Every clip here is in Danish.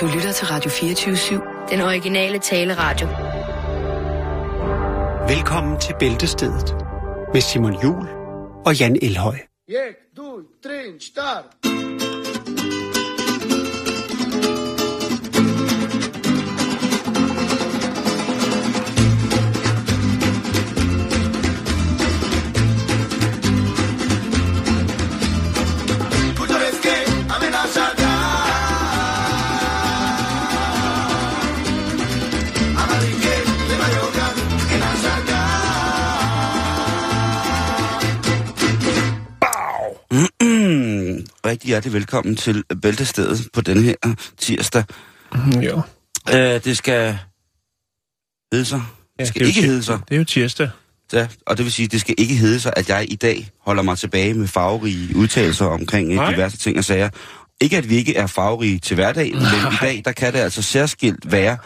Du lytter til Radio 24-7. Den originale taleradio. Velkommen til Bæltestedet med Simon Jul og Jan Elhøj. 1, 2, 3, start! Rigtig hjertelig velkommen til Bæltestedet på denne her tirsdag. Jo. Øh, det skal hedde sig. Det skal jo ikke hedde sig. Det er jo tirsdag. Ja, og det vil sige, det skal ikke hedde sig, at jeg i dag holder mig tilbage med farverige udtalelser omkring øh, Nej. diverse ting og sager. Ikke at vi ikke er farverige til hverdag, men i dag, der kan det altså særskilt være,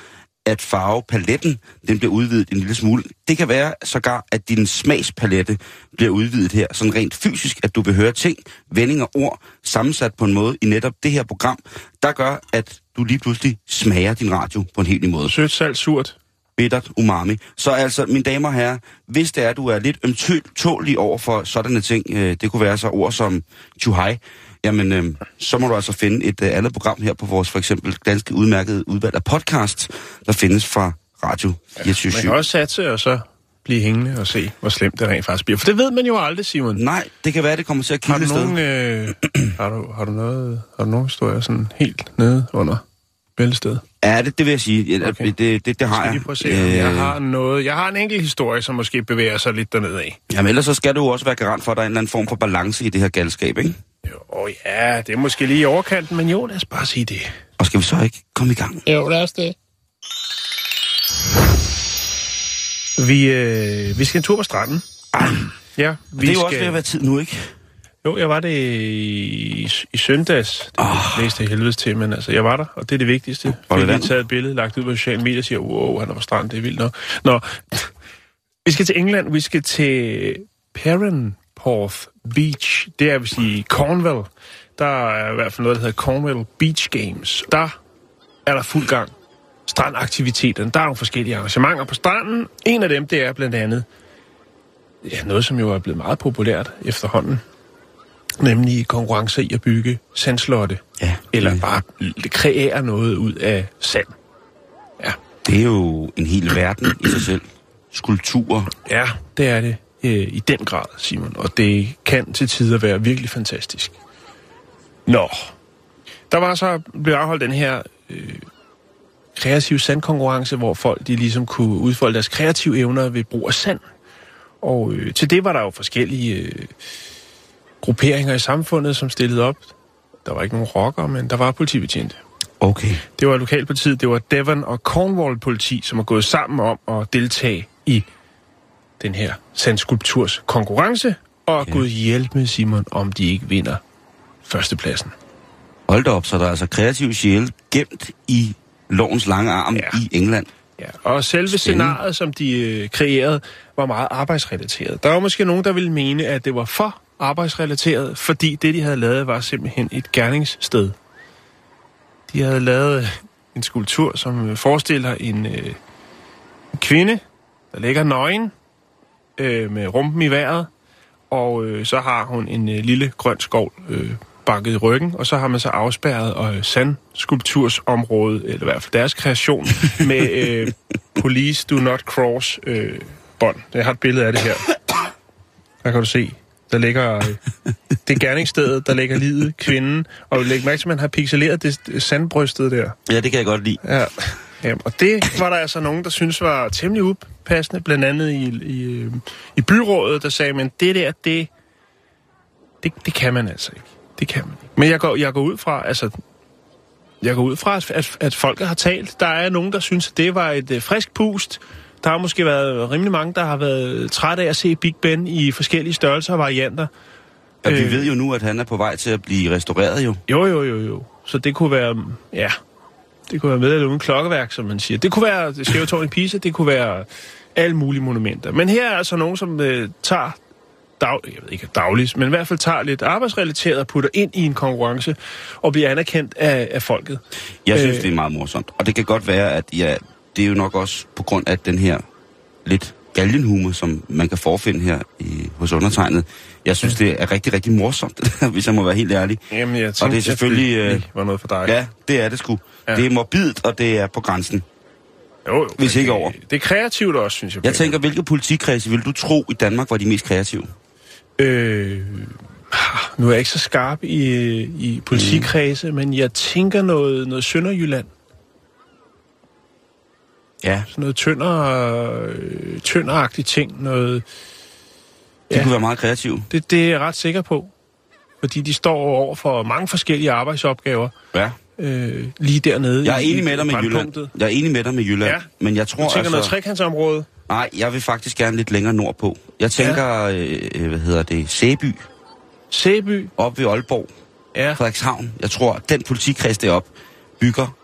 at farvepaletten, den bliver udvidet en lille smule. Det kan være sågar, at din smagspalette bliver udvidet her, sådan rent fysisk, at du vil høre ting, vendinger, ord, sammensat på en måde i netop det her program, der gør, at du lige pludselig smager din radio på en helt ny måde Sødt, salt, surt. bittert umami. Så altså, mine damer og herrer, hvis det er, at du er lidt ømtålig over for sådanne ting, øh, det kunne være så ord som chuhai, jamen, øh, så må du altså finde et øh, andet program her på vores for eksempel ganske udmærkede udvalg af podcast, der findes fra Radio 24 Man kan også satse og så blive hængende og se, hvor slemt det rent faktisk bliver. For det ved man jo aldrig, Simon. Nej, det kan være, det kommer til at et sted. øh, har, du, har, du noget, har du nogen historier sådan helt nede under bæltestedet? Ja, det, det vil jeg sige. Ja, Okay. det, det, det, det har jeg. prøve at se, om jeg har noget. Jeg har en enkelt historie, som måske bevæger sig lidt dernede af. Jamen ellers så skal du jo også være garant for, at der er en eller anden form for balance i det her galskab, ikke? Jo, ja, det er måske lige i overkanten, men jo, lad os bare sige det. Og skal vi så ikke komme i gang? Jo, lad os det. Vi, øh, vi skal en tur på stranden. Ja, vi det er jo skal... også ved at være tid nu, ikke? Jo, jeg var det i, i søndags. Det oh. læste jeg helvedes til, men altså, jeg var der, og det er det vigtigste. Var det jeg taget et billede, lagt ud på sociale medier og siger, wow, han er på strand, det er vildt nok. Nå, vi skal til England, vi skal til Perranporth Beach. Det er, vil sige, Cornwall. Der er i hvert fald noget, der hedder Cornwall Beach Games. Der er der fuld gang. Strandaktiviteterne. Der er nogle forskellige arrangementer på stranden. En af dem, det er blandt andet ja, noget, som jo er blevet meget populært efterhånden nemlig konkurrencer i at bygge sandslotte. Ja. Eller det- bare kreere noget ud af sand. Ja, Det er jo en hel verden i sig selv. Skulpturer. ja det er det øh, i den grad, Simon. Og det kan til tider være virkelig fantastisk. Nå. Der var så blevet afholdt den her øh, kreative sandkonkurrence, hvor folk de ligesom kunne udfolde deres kreative evner ved brug af sand. Og øh, til det var der jo forskellige øh, grupperinger i samfundet, som stillede op. Der var ikke nogen rockere, men der var politibetjente. Okay. Det var lokalpolitiet, det var Devon og Cornwall politi, som er gået sammen om at deltage i den her sandskulpturs konkurrence, og ja. Gud hjælp med Simon, om de ikke vinder førstepladsen. Hold da op, så der er altså kreativ sjæl gemt i lovens lange arm Ja. i England. Ja, og selve Spændende. scenariet, som de øh, kreerede, var meget arbejdsrelateret. Der var måske nogen, der ville mene, at det var for arbejdsrelateret, fordi det, de havde lavet, var simpelthen et gerningssted. De havde lavet en skulptur, som øh, forestiller en, øh, kvinde, der ligger nøgen øh, med rumpen i vejret, og øh, så har hun en øh, lille grøn skov øh, bakket i ryggen, og så har man så afspærret øh, sandskulptursområdet, eller i hvert fald deres kreation, med øh, Police Do Not Cross øh, bånd. Jeg har et billede af det her. Der kan du se. Der ligger øh, det er gerningsstedet, der ligger livet, kvinden, og læg mærke til, at man har pixeleret det, det sandbrystet der. Ja, det kan jeg godt lide. Ja. Jamen, og det var der altså nogen, der synes var temmelig upassende, blandt andet i, i, øh, i byrådet, der sagde, men det der, det, det, det kan man altså ikke. Det kan man ikke. Men jeg går, jeg går ud fra, altså, jeg går ud fra, at, at, at folket har talt. Der er nogen, der synes, at det var et øh, frisk pust. Der har måske været rimelig mange, der har været træt af at se Big Ben i forskellige størrelser og varianter. Og vi Øh. ved jo nu, at han er på vej til at blive restaureret jo. Jo, jo, jo, jo. Så det kunne være, ja, det kunne være med eller uden klokkeværk, som man siger. Det kunne være det skæve tårn i Pisa, det kunne være alle mulige monumenter. Men her er altså nogen, som øh, tager dag, jeg ved ikke dagligt, men i hvert fald tager lidt arbejdsrelateret og putter ind i en konkurrence og bliver anerkendt af, af folket. Jeg synes, Øh. det er meget morsomt. Og det kan godt være, at ja, det er jo nok også på grund af den her lidt galgenhumor, som man kan forfinde her i, hos undertegnet. Jeg synes, det er rigtig, rigtig morsomt, hvis jeg må være helt ærlig. Jamen, jeg tænkte, Og det er selvfølgelig, det øh, var noget for dig. Ja, det er det sgu. Ja. Det er morbidt, og det er på grænsen. jo, jo, hvis ikke det, over. Det er kreativt også, synes jeg. Jeg tænker, hvilke politikredse vil du tro i Danmark var de mest kreative? Øh, nu er jeg ikke så skarp i, i politikredse, mm. men jeg tænker noget, noget Sønderjylland. Ja. Sådan noget tønder, øh, tønderagtigt ting. Noget, De Ja. kunne være meget kreative. det, det er jeg ret sikker på. Fordi de står over for mange forskellige arbejdsopgaver Ja. øh, lige dernede. Jeg er enig med dig med Jylland. Jeg er enig med dig med Jylland. Ja. Men jeg Du tror tænker altså... noget trekantsområde? Nej, jeg vil faktisk gerne lidt længere nordpå. Jeg tænker, øh, hvad hedder det, Sæby, Sæby? op ved Aalborg, Ja. Frederikshavn. Jeg tror, at den politikreds deroppe bygger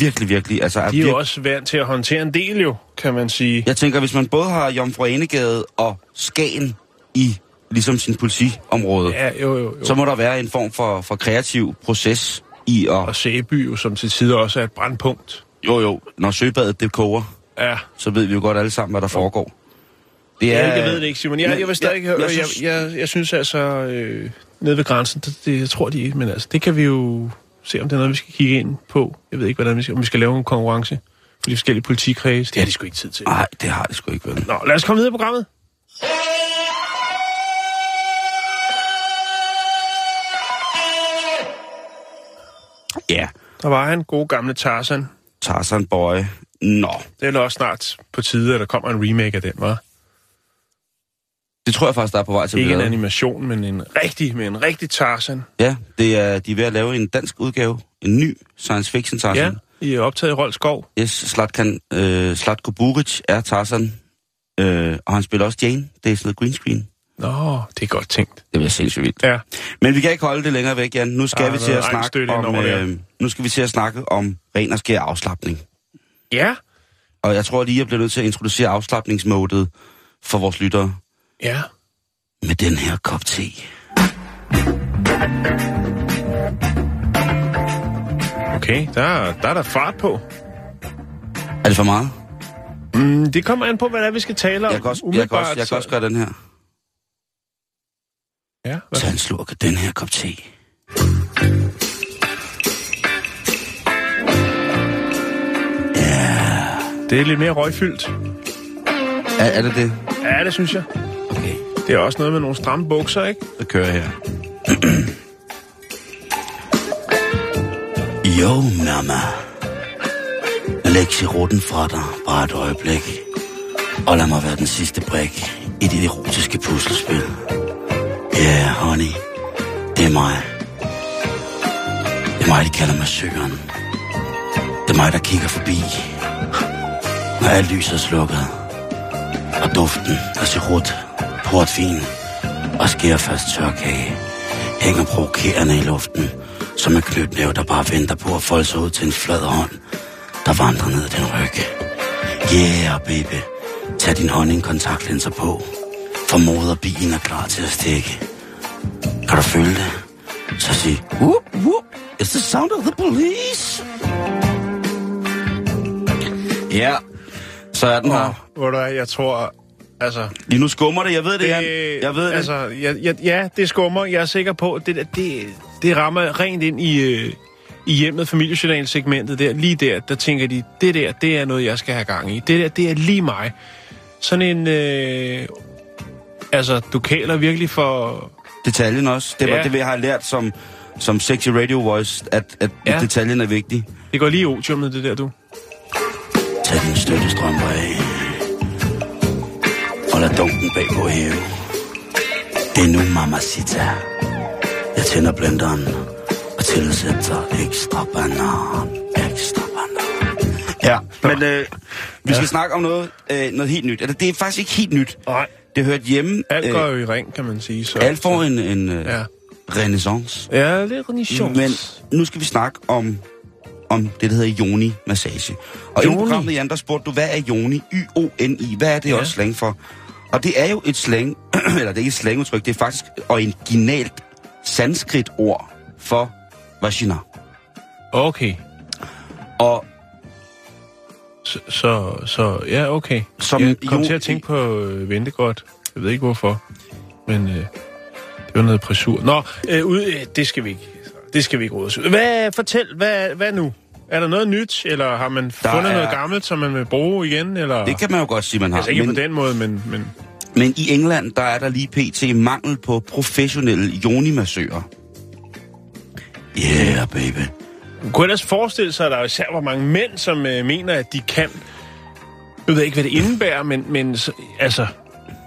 virkelig, virkelig... Altså, er De er jo virke- også vant til at håndtere en del jo, kan man sige. Jeg tænker, hvis man både har Jomfru Anegade og Skagen i ligesom sin politiområde, ja. Jo, jo, jo. så må der være en form for, for kreativ proces i at... Og Sæby jo, som til tider også er et brandpunkt. Jo, jo, når søbadet det koger, Ja, så ved vi jo godt alle sammen, hvad der foregår. Det Ja, jeg ved det ikke, Simon. Jeg, Men jeg vil stadig jeg- jeg jeg, synes- jeg, jeg, jeg synes altså, øh, nede ved grænsen, det, det, jeg tror de ikke, men altså, det kan vi jo se, om det er noget, vi skal kigge ind på. Jeg ved ikke, hvordan vi skal, om vi skal lave en konkurrence for de forskellige politikredse. Det har de sgu ikke tid til. Nej, det har det sgu ikke været. Nå, lad os komme videre i programmet. Ja, Der var han, god gamle Tarzan. Tarzan Boy. Nå, Det er også snart på tide, at der kommer en remake af den, var. Det tror jeg faktisk, der er på vej til at Ikke en animation, men en rigtig, men en rigtig Tarzan. Ja, det er, de er ved at lave en dansk udgave. En ny science fiction Tarzan. Ja, I er optaget i Rold Skov. Yes, Slatkan, øh, Slatko Buric er Tarzan. Øh, og han spiller også Jane. Det er sådan noget green screen. Nå, det er godt tænkt. Det bliver sindssygt vildt. Ja, Men vi kan ikke holde det længere væk, Jan. Nu skal Ah, vi til at snakke om, øh, nu skal vi til at snakke om ren og skær afslappning. ja, Og jeg tror lige, jeg bliver nødt til at introducere afslappningsmådet for vores lyttere ja. med den her kop te. Okay, der, der er der fart på. Er det for meget? Mm, det kommer an på, hvad det er, vi skal tale om. Jeg kan også, jeg kan også, jeg kan så- også gøre den her. Ja, hvad? Tag en slurk af den her kop te. Det er lidt mere røgfyldt. Er, er det det? Ja, det synes jeg. Det er også noget med nogle stramme bukser, ikke? Det kører her. Jo, mamma. Læg sirutten fra dig bare et øjeblik. Og lad mig være den sidste brik i dit erotiske puslespil. Ja, yeah, honey. Det er mig. Det er mig, de kalder mig søgeren. Det er mig, der kigger forbi. Når alt lyset er slukket. Og duften af sirut, portvin og skærfast tørkage hænger provokerende i luften, som en knytnæve, der bare venter på at folde sig ud til en flad hånd, der vandrer ned den ryg. Yeah, baby. Tag din honningkontaktlinser på, for moderbilen er klar til at stikke. Kan du føle det? Så sig, whoop, whoop, it's the sound of the police. Ja, så er den her. Hvad, jeg tror... Altså, Lige nu skummer det, jeg ved det, det, Jan. Jeg ved det. altså, jeg, jeg, ja, det skummer. Jeg er sikker på, det, det, det rammer rent ind i, øh, i hjemmet, familiejournalsegmentet der. Lige der, der tænker de, det der, det er noget, jeg skal have gang i. Det der, det er lige mig. Sådan en... Øh, altså, du kæler virkelig for... Detaljen også. Det var Ja. det, vi har lært som, som sexy radio voice, at, at Ja. ja. detaljen er vigtig. Det går lige i otiummet, det der, du. Tag din støttestrømper af. Og lad dunken bag på hæve. Det er nu, mamacita. Jeg tænder blenderen og tilsætter ekstra banan. Ekstra banan. Ja, men øh, vi skal snakke om noget, øh, noget helt nyt. Eller det er faktisk ikke helt nyt. Nej. Det hørte hjemme. Alt går jo i ring, kan man sige. Så, alt får en, en øh, Ja. ja. renaissance. Ja, det er renaissance. Men nu skal vi snakke om, om det, der hedder yoni-massage. Og i programmet, Jan, der spurgte du, hvad er yoni? Y-O-N-I. Hvad er det Ja. ja. også slang for? Og det er jo et slang, eller det er ikke et slangudtryk, det er faktisk originalt sanskrit ord for vagina. Okay. Og Så, så, så ja, okay. Som jeg kom jo- til at tænke på øh, ventegodt. Jeg ved ikke hvorfor. Men øh, det var noget pressur. Nå, øh, ud, øh, det skal vi ikke. Det skal vi ikke råde os ud. Hvad, fortæl, hvad, hvad nu? Er der noget nyt, eller har man Der fundet er- noget gammelt, som man vil bruge igen? Eller? det kan man jo godt sige, man har. Altså ikke men, på den måde, men, men men i England, der er der lige pt. mangel på professionelle jonimassører. Yeah, baby. man kunne ellers forestille sig, at der er især hvor mange mænd, som øh, mener, at de kan. Jeg ved ikke, hvad det indebærer, men, men så- altså...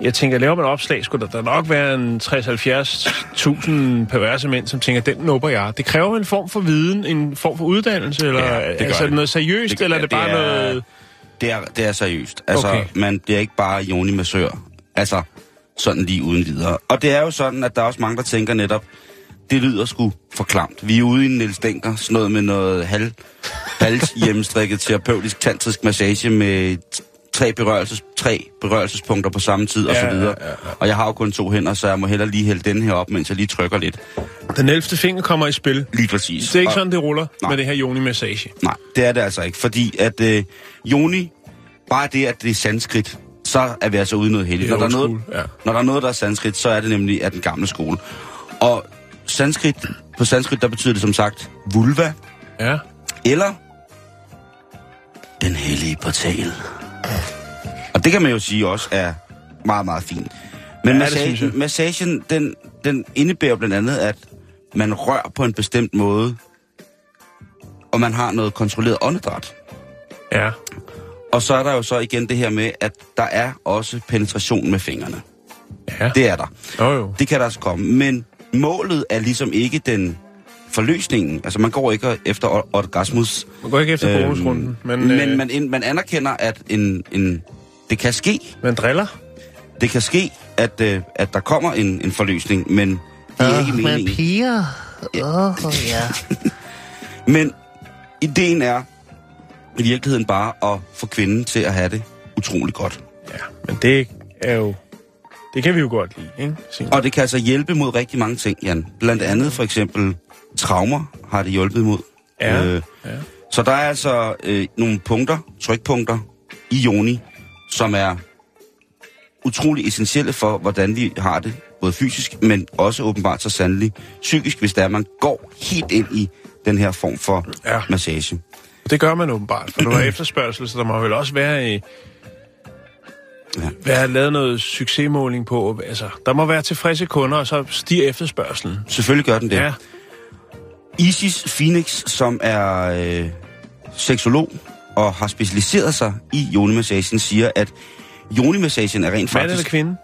Jeg tænker, laver man opslag, skulle der, der nok være en 60-70.000 perverse mænd, som tænker, den nubber jeg. Det kræver en form for viden, en form for uddannelse, eller Ja, det altså det. noget seriøst, Det- eller er det det bare er- noget... Det er, det er seriøst. Altså, Okay. man bliver ikke bare jonimassør. Altså, sådan lige uden videre. Og det er jo sådan, at der er også mange, der tænker netop, det lyder sgu for klamt. Vi er ude i en Niels Denker, sådan noget med noget halv, halv hjemmestrikket terapeutisk tantrisk massage med tre, berørelses, tre berørelsespunkter på samme tid og Ja, så videre. ja, ja, Og jeg har jo kun to hænder, så jeg må hellere lige hælde den her op, mens jeg lige trykker lidt. Den 11. finger kommer i spil. Lige præcis. Det er ikke Og- sådan, det ruller Nej. med det her Joni-massage. Nej, det er det altså ikke, fordi at øh, Joni, bare det, at det er sanskrit, så er vi altså ude noget heldigt. Når, der er noget, ja. når der er noget, der er sanskrit, så er det nemlig af den gamle skole. Og sanskrit, på sanskrit, der betyder det som sagt vulva, Ja. eller den hellige portal. Og det kan man jo sige også er meget, meget fint. Men Ja, det synes jeg. massagen, massagen den, den indebærer blandt andet, at man rører på en bestemt måde, og man har noget kontrolleret åndedræt. Ja. Og så er der jo så igen det her med, at der er også penetration med fingrene. Ja. Det er der. Jo, jo. Det kan der også komme. Men målet er ligesom ikke den forløsningen. Altså man går ikke efter or- orgasmus. Man går ikke efter Øhm, bonusrunden, men, Men, øh, men man, ind- man anerkender, at en, en, det kan ske. man driller. Det kan ske, at, øh, at der kommer en, en forløsning, men det er ikke meningen. piger. Åh, oh, ja. Men ideen er i virkeligheden bare at få kvinden til at have det utrolig godt. Ja, men det er jo... Det kan vi jo godt lide, ikke? Signe? Og det kan altså hjælpe mod rigtig mange ting, Jan. Blandt andet for eksempel traumer har det hjulpet mod. Ja, ja. Så der er altså øh, nogle punkter, trykpunkter i Joni, som er utrolig essentielle for, hvordan vi har det, både fysisk, men også åbenbart så sandelig psykisk, hvis der er, man går helt ind i den her form for Ja. massage. Det gør man åbenbart, for der er efterspørgsel, så der må vel også være, øh, Ja. være lavet noget succesmåling på. Altså, der må være tilfredse kunder, og så stiger efterspørgselen. Selvfølgelig gør den det. Ja, Isis Phoenix, som er øh, seksolog og har specialiseret sig i jonimassagen, siger, at jonimassagen er rent mand eller faktisk... kvinde?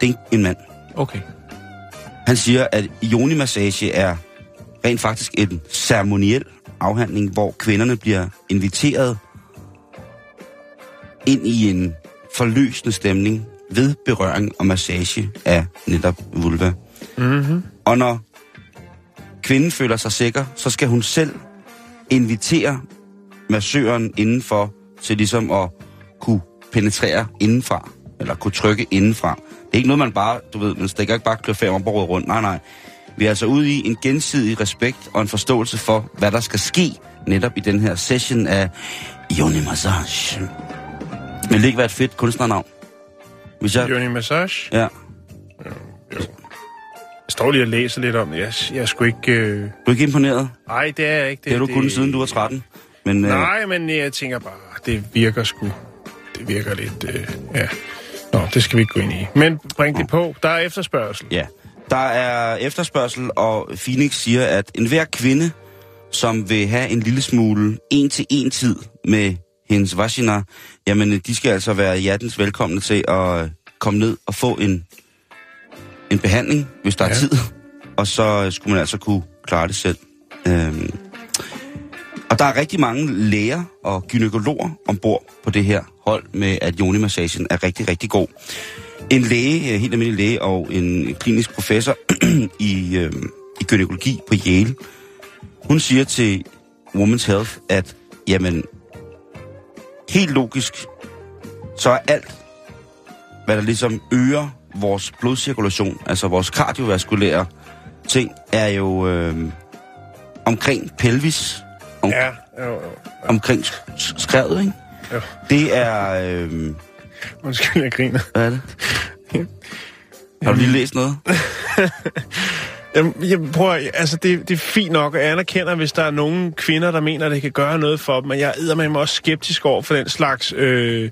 Det er en mand. Okay. Han siger, at jonimassage er rent faktisk en ceremoniel afhandling, hvor kvinderne bliver inviteret ind i en forløsende stemning ved berøring og massage af netop vulva. Mm-hmm. Og når kvinden føler sig sikker, så skal hun selv invitere massøren indenfor til ligesom at kunne penetrere indenfra, eller kunne trykke indenfra. Det er ikke noget, man bare, du ved, man stikker ikke bare klør fem om rundt. Nej, nej. Vi er altså ude i en gensidig respekt og en forståelse for, hvad der skal ske netop i den her session af Yoni Massage. Vil det ikke være et fedt kunstnernavn? Hvis jeg... Johnny Massage. Ja. Jeg står lige og læser lidt om det. Jeg, jeg sgu ikke... Øh... Du er ikke imponeret? Nej, det er jeg ikke. Det, det er du kun siden du var 13. Men, øh, Nej, men jeg tænker bare, det virker sgu... Det virker lidt... Øh... Ja. Nå, det skal vi ikke gå ind i. Men bring det på. Der er efterspørgsel. Ja. Der er efterspørgsel, og Phoenix siger, at enhver kvinde, som vil have en lille smule en-til-en tid med hendes vagina, jamen de skal altså være hjertens velkomne til at komme ned og få en, en behandling, hvis der ja. Er tid. Og så skulle man altså kunne klare det selv. Øhm. Og der er rigtig mange læger og gynækologer ombord på det her hold med, at jonimassagen er rigtig, rigtig god. En læge, øh, helt almindelig læge og en klinisk professor i, øh, i gynækologi på Yale, hun siger til Women's Health, at jamen, helt logisk, så er alt hvad der ligesom øger vores blodcirkulation, altså vores kardiovaskulære ting, er jo øh, omkring pelvis, om, Ja, jo, jo. omkring skrevet, ikke? Jo. Det er... Øh, Undskyld, jeg griner. hvad er det? Har du lige læst noget? Jamen, jeg prøver, altså det, det er fint nok, og jeg anerkender, hvis der er nogle kvinder, der mener, at det kan gøre noget for dem, men jeg er med også skeptisk over for den slags, øh,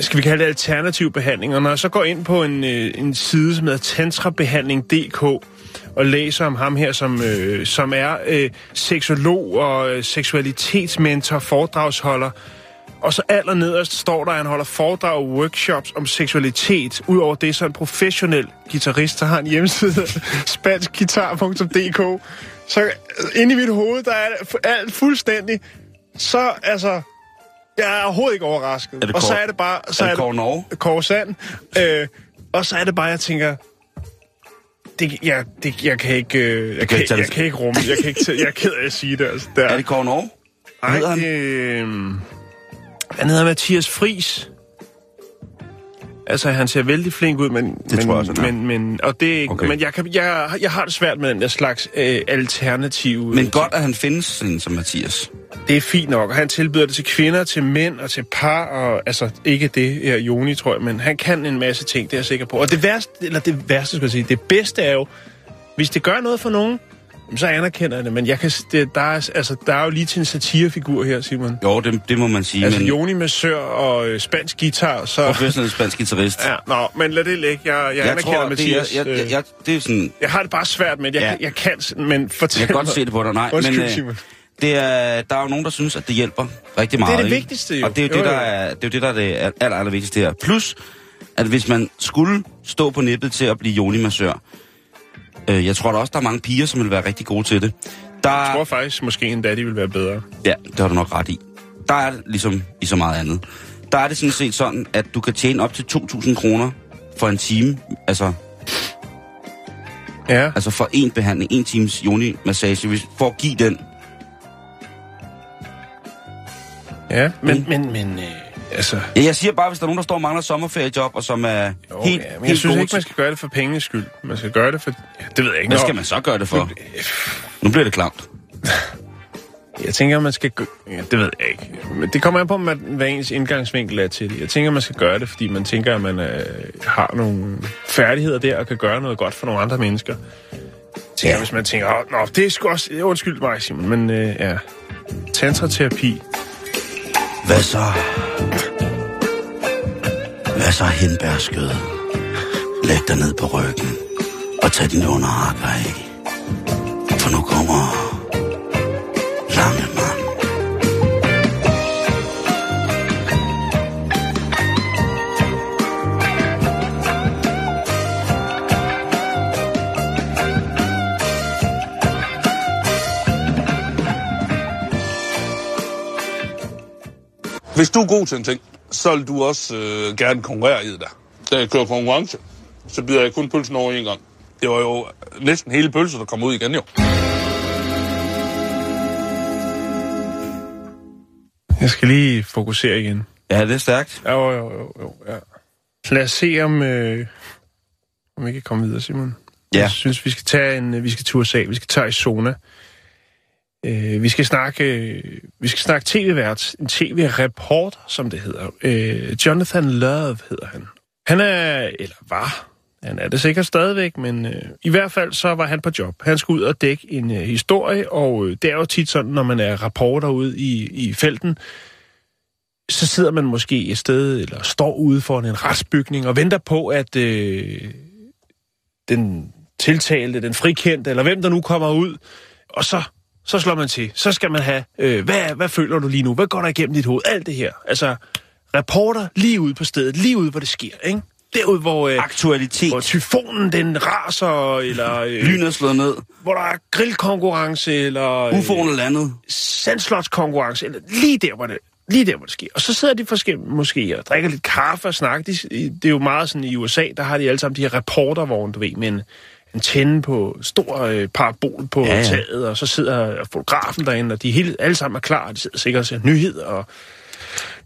skal vi kalde det alternativ behandling. Og når jeg så går ind på en, øh, en side, som hedder tantrabehandling.dk, og læser om ham her, som, øh, som er øh, seksolog og øh, seksualitetsmentor, foredragsholder, og så allernederst står der, at han holder foredrag og workshops om seksualitet. Udover det, så er en professionel guitarist, der har en hjemmeside, spanskguitar.dk. Så øh, inde i mit hoved, der er alt fuldstændig. Så altså, jeg er overhovedet ikke overrasket. Er det og så er det bare... Så er det Kåre Norge? Kåre Sand. Øh, og så er det bare, jeg tænker... Det, jeg, det, jeg kan ikke, øh, jeg, kan ikke jeg det- kan ikke rumme, jeg kan ikke, tage- jeg er ked af at sige det, altså. Der. Er det Kåre Norge? Ej, hedder han? det... Øh, han hedder Mathias Fris. Altså, han ser vældig flink ud, men... Det men, tror jeg også, men, men, og det er ikke, Okay. Men jeg, kan, jeg, jeg har det svært med den der slags øh, alternativ... Men godt, at han findes som Mathias. Det er fint nok, og han tilbyder det til kvinder, til mænd og til par, og altså ikke det her Joni, tror jeg, men han kan en masse ting, det er jeg sikker på. Og det værste, eller det værste, skal jeg sige, det bedste er jo, hvis det gør noget for nogen, så anerkender jeg det, men jeg kan, det, der, er, altså, der er jo lige til en satirefigur her, Simon. Jo, det, det må man sige. Altså men Joni med sør og øh, spansk guitar, så... professionel spansk guitarist. Ja, nå, men lad det ligge. Jeg, jeg, jeg anerkender tror, det er, Mathias. jeg, jeg, øh, jeg, det er sådan... jeg har det bare svært med det. Jeg, Ja. ja. jeg kan, men fortæl Jeg kan godt mig- se det på dig, nej. Undskyld, men, øh, Simon. det er, der er jo nogen, der synes, at det hjælper rigtig meget. det ikke? vigtigste jo. Og det er jo, Jo, det, der jo. er, det er jo det, der er det aller, aller vigtigste her. Plus, at hvis man skulle stå på nippet til at blive joni-massør, øh, jeg tror da også, der er mange piger, som vil være rigtig gode til det. Der, Jeg tror faktisk, måske endda de vil være bedre. Ja, det har du nok ret i. Der er det ligesom i så meget andet. Der er det sådan set sådan, at du kan tjene op til 2.000 kroner for en time. Altså, Ja. altså for en behandling, en times joni-massage. Hvis, for at give den. Ja, men, men, men, øh, altså... Ja, jeg siger bare, hvis der er nogen, der står og mangler sommerferiejob, og som er Jo, helt, ja, men helt jeg synes ikke, man skal gøre det for pengenes skyld. Man skal gøre det for... Ja, det ved jeg ikke. Hvad skal man så gøre det for? Nu bliver det klamt. Jeg tænker, man skal... gø- Ja, det ved jeg ikke. Men det kommer an på, hvad hvad ens indgangsvinkel er til det. Jeg tænker, man skal gøre det, fordi man tænker, at man øh, har nogle færdigheder der, og kan gøre noget godt for nogle andre mennesker. Tænker, ja. hvis man tænker, Åh, nå, det er sgu også... Undskyld mig, Simon, men øh, ja... Tantraterapi. Hvad så? Hvad så hindbærskød? Læg dig ned på ryggen og tag din underhakker af. For nu kommer Hvis du er god til en ting, så vil du også øh, gerne konkurrere i det. Da jeg kører konkurrence, så byder jeg kun pølsen over en gang. Det var jo næsten hele pølsen, der kom ud igen jo. Jeg skal lige fokusere igen. Ja, det er stærkt. Jo, jo, jo, jo, ja. Lad os se, om, øh, om vi kan komme videre, Simon. Ja. Jeg synes, vi skal tage en, øh, vi skal til USA, vi skal tage Arizona. Øh, vi skal snakke, øh, vi skal snakke tv-vært, en tv-reporter, som det hedder. Øh, Jonathan Love hedder han. Han er, eller var, han er det sikkert stadigvæk, men øh, i hvert fald så var han på job. Han skulle ud og dække en øh, historie, og øh, det er jo tit sådan, når man er reporter ude i, i felten, så sidder man måske et sted, eller står ude foran en retsbygning, og venter på, at øh, den tiltalte, den frikendte, eller hvem der nu kommer ud, og så, så slår man til. Så skal man have, øh, hvad, hvad føler du lige nu? Hvad går der igennem dit hoved? Alt det her. Altså, reporter lige ude på stedet, lige ude, hvor det sker, ikke? Derude, hvor, øh, Aktualitet. hvor tyfonen den raser, eller øh, Lynet slået ned. hvor der er grillkonkurrence, eller øh, UFO'en landet. sandslotskonkurrence, eller lige der, hvor det, lige der, hvor det sker. Og så sidder de forskellige måske og drikker lidt kaffe og snakker. De, det er jo meget sådan i USA, der har de alle sammen de her reportervogne, du ved, med en antenne på stor øh, parabol på Ja, ja, taget, og så sidder fotografen derinde, og de hele, alle sammen er klar, og de sidder sikkert og ser nyheder. Og...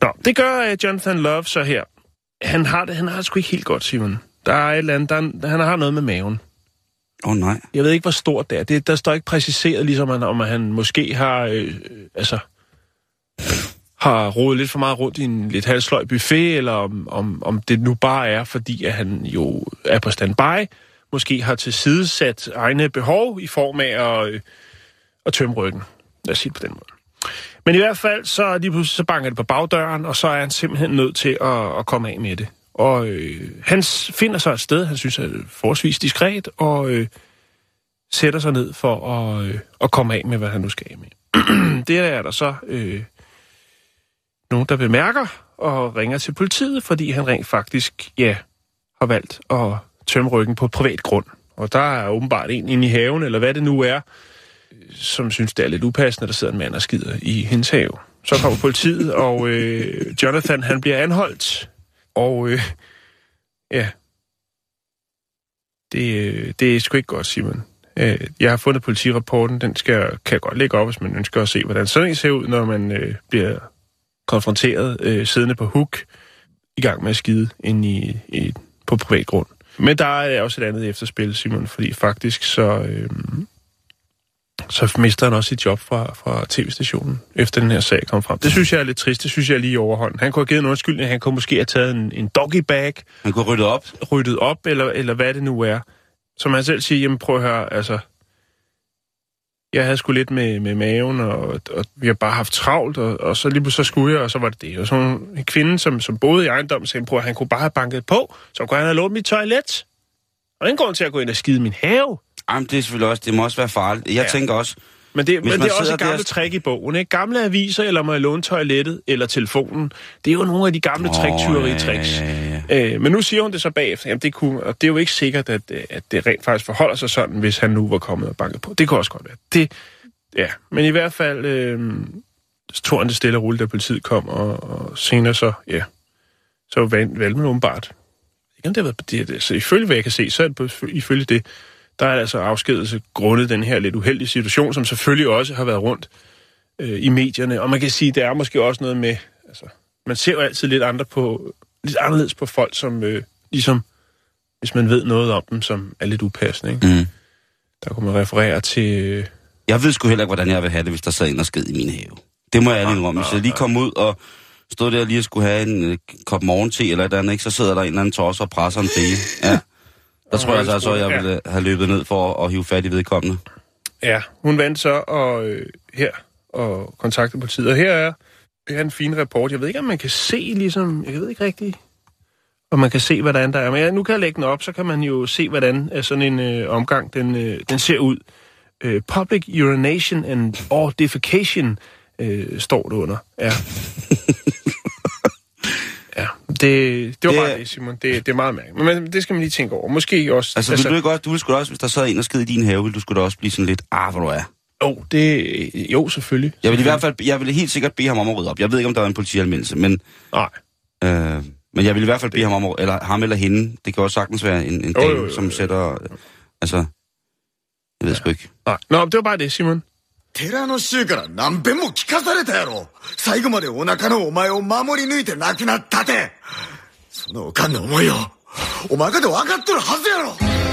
Nå, det gør øh, Jonathan Love så her. han har det, han har det sgu ikke helt godt, Simon. Der er et eller andet, der, er- han har noget med maven. Åh oh, nej. Jeg ved ikke, hvor stort det er. Det, der står ikke præciseret, ligesom han, om han måske har, øh, altså, har rodet lidt for meget rundt i en lidt halvsløj buffet, eller om, om, om det nu bare er, fordi at han jo er på standby, måske har tilsidesat egne behov i form af at, øh, at tømme ryggen. Lad os sige det på den måde. Men i hvert fald, så lige pludselig så banker det på bagdøren, og så er han simpelthen nødt til at, at komme af med det. Og øh, han finder sig et sted, han synes er forholdsvis diskret, og øh, sætter sig ned for at, øh, at komme af med, hvad han nu skal af med. det er der så øh, nogen, der bemærker og ringer til politiet, fordi han rent faktisk, ja, har valgt at tømme ryggen på privat grund. Og der er åbenbart en inde i haven, eller hvad det nu er, som synes, det er lidt upassende, der sidder en mand og skider i hendes have. Så kommer politiet, og øh, Jonathan, han bliver anholdt. Og øh, ja, det, øh, det er sgu ikke godt, Simon. Øh, jeg har fundet politirapporten, den skal, kan jeg godt lægge op, hvis man ønsker at se, hvordan sådan en ser ud, når man øh, bliver konfronteret øh, siddende på hook i gang med at skide ind i, i, på privat grund. Men der er også et andet efterspil, Simon, fordi faktisk så, øh, så mister han også sit job fra, fra tv-stationen, efter den her sag kom frem. Det synes jeg er lidt trist, det synes jeg er lige i overhånden. Han kunne have givet en undskyldning, han kunne måske have taget en, en doggy bag, Han kunne rydde op. ryddet op, eller, eller hvad det nu er. Som han selv siger, jamen prøv at høre, altså, jeg havde sgu lidt med, med maven, og, og vi har bare haft travlt, og, og så lige så skulle jeg, og så var det det. Og så en kvinde, som, som boede i ejendommen, sagde, prøv at han kunne bare have banket på, så kunne han have lånt mit toilet. Og ingen grund til at gå ind og skide i min have. Jamen, det er selvfølgelig også, det må også være farligt. Jeg Ja. tænker også, Men det, men det er også et gammelt der- trick i bogen. Ikke? Gamle aviser, eller må jeg låne toilettet, eller telefonen. Det er jo nogle af de gamle Åh, tricktyveri-tricks. ja, ja, ja, Øh, men nu siger hun det så bagefter. Jamen, det kunne, og det er jo ikke sikkert, at, øh, at det rent faktisk forholder sig sådan, hvis han nu var kommet og banket på. Det kunne også godt være. Det, ja, men i hvert fald øh, tog han det stille og roligt, da politiet kom, og, og senere så, ja, så valgte valgte man åbenbart. Ikke om det har været, det, så altså, ifølge hvad jeg kan se, så er det på, ifølge det, der er altså afskedelse grundet den her lidt uheldige situation, som selvfølgelig også har været rundt øh, i medierne. Og man kan sige, der er måske også noget med, altså, man ser jo altid lidt andre på, lidt anderledes på folk, som øh, ligesom, hvis man ved noget om dem, som er lidt upassende. Ikke? Mm. Der kunne man referere til... Øh, Jeg ved sgu heller ikke, hvordan jeg vil have det, hvis der sad en og sked i min have. Det må jeg ærligt indrømme. Hvis jeg lige kom ud og stod der lige og skulle have en øh, kop morgente eller et eller andet, ikke, så sidder der en eller anden tosser og presser en bæge. Ja. Der tror jeg altså, så, at jeg ville have løbet ned for at hive fat i vedkommende. ja, hun vandt så og, øh, her og kontakte politiet. Og her er, her er en fin rapport. Jeg ved ikke, om man kan se ligesom... Jeg ved ikke rigtigt, om man kan se, hvordan der er. Men ja, nu kan jeg lægge den op, så kan man jo se, hvordan øh, sådan en øh, omgang den, øh, den ser ud. Øh, public urination and or defecation øh, står det under. Ja. ja, det, det var Det bare det, Simon. Det, det er meget mærkeligt. Men det skal man lige tænke over. Måske også... Altså, altså du ikke også, du ville sgu også, hvis der sad en og sked i din have, ville du skulle da også blive sådan lidt, ah, hvor du er. Jo, det, jo, selvfølgelig. Jeg vil i hvert fald, jeg ville helt sikkert bede ham om at rydde op. Jeg ved ikke, om der er en politianmeldelse, men, Nej. øh, men jeg vil i hvert fald bede ham om at, eller ham eller hende, det kan også sagtens være en, en Jo, jo, dame, jo, jo. som sætter, altså, jeg ved sgu ikke. Nej. Nå, det var bare det, Simon. 寺の衆から何遍も聞かされたやろ最後までお腹のお前を守り抜いて亡くなったってそのおかんの思いをお前かて分かっとるはずやろ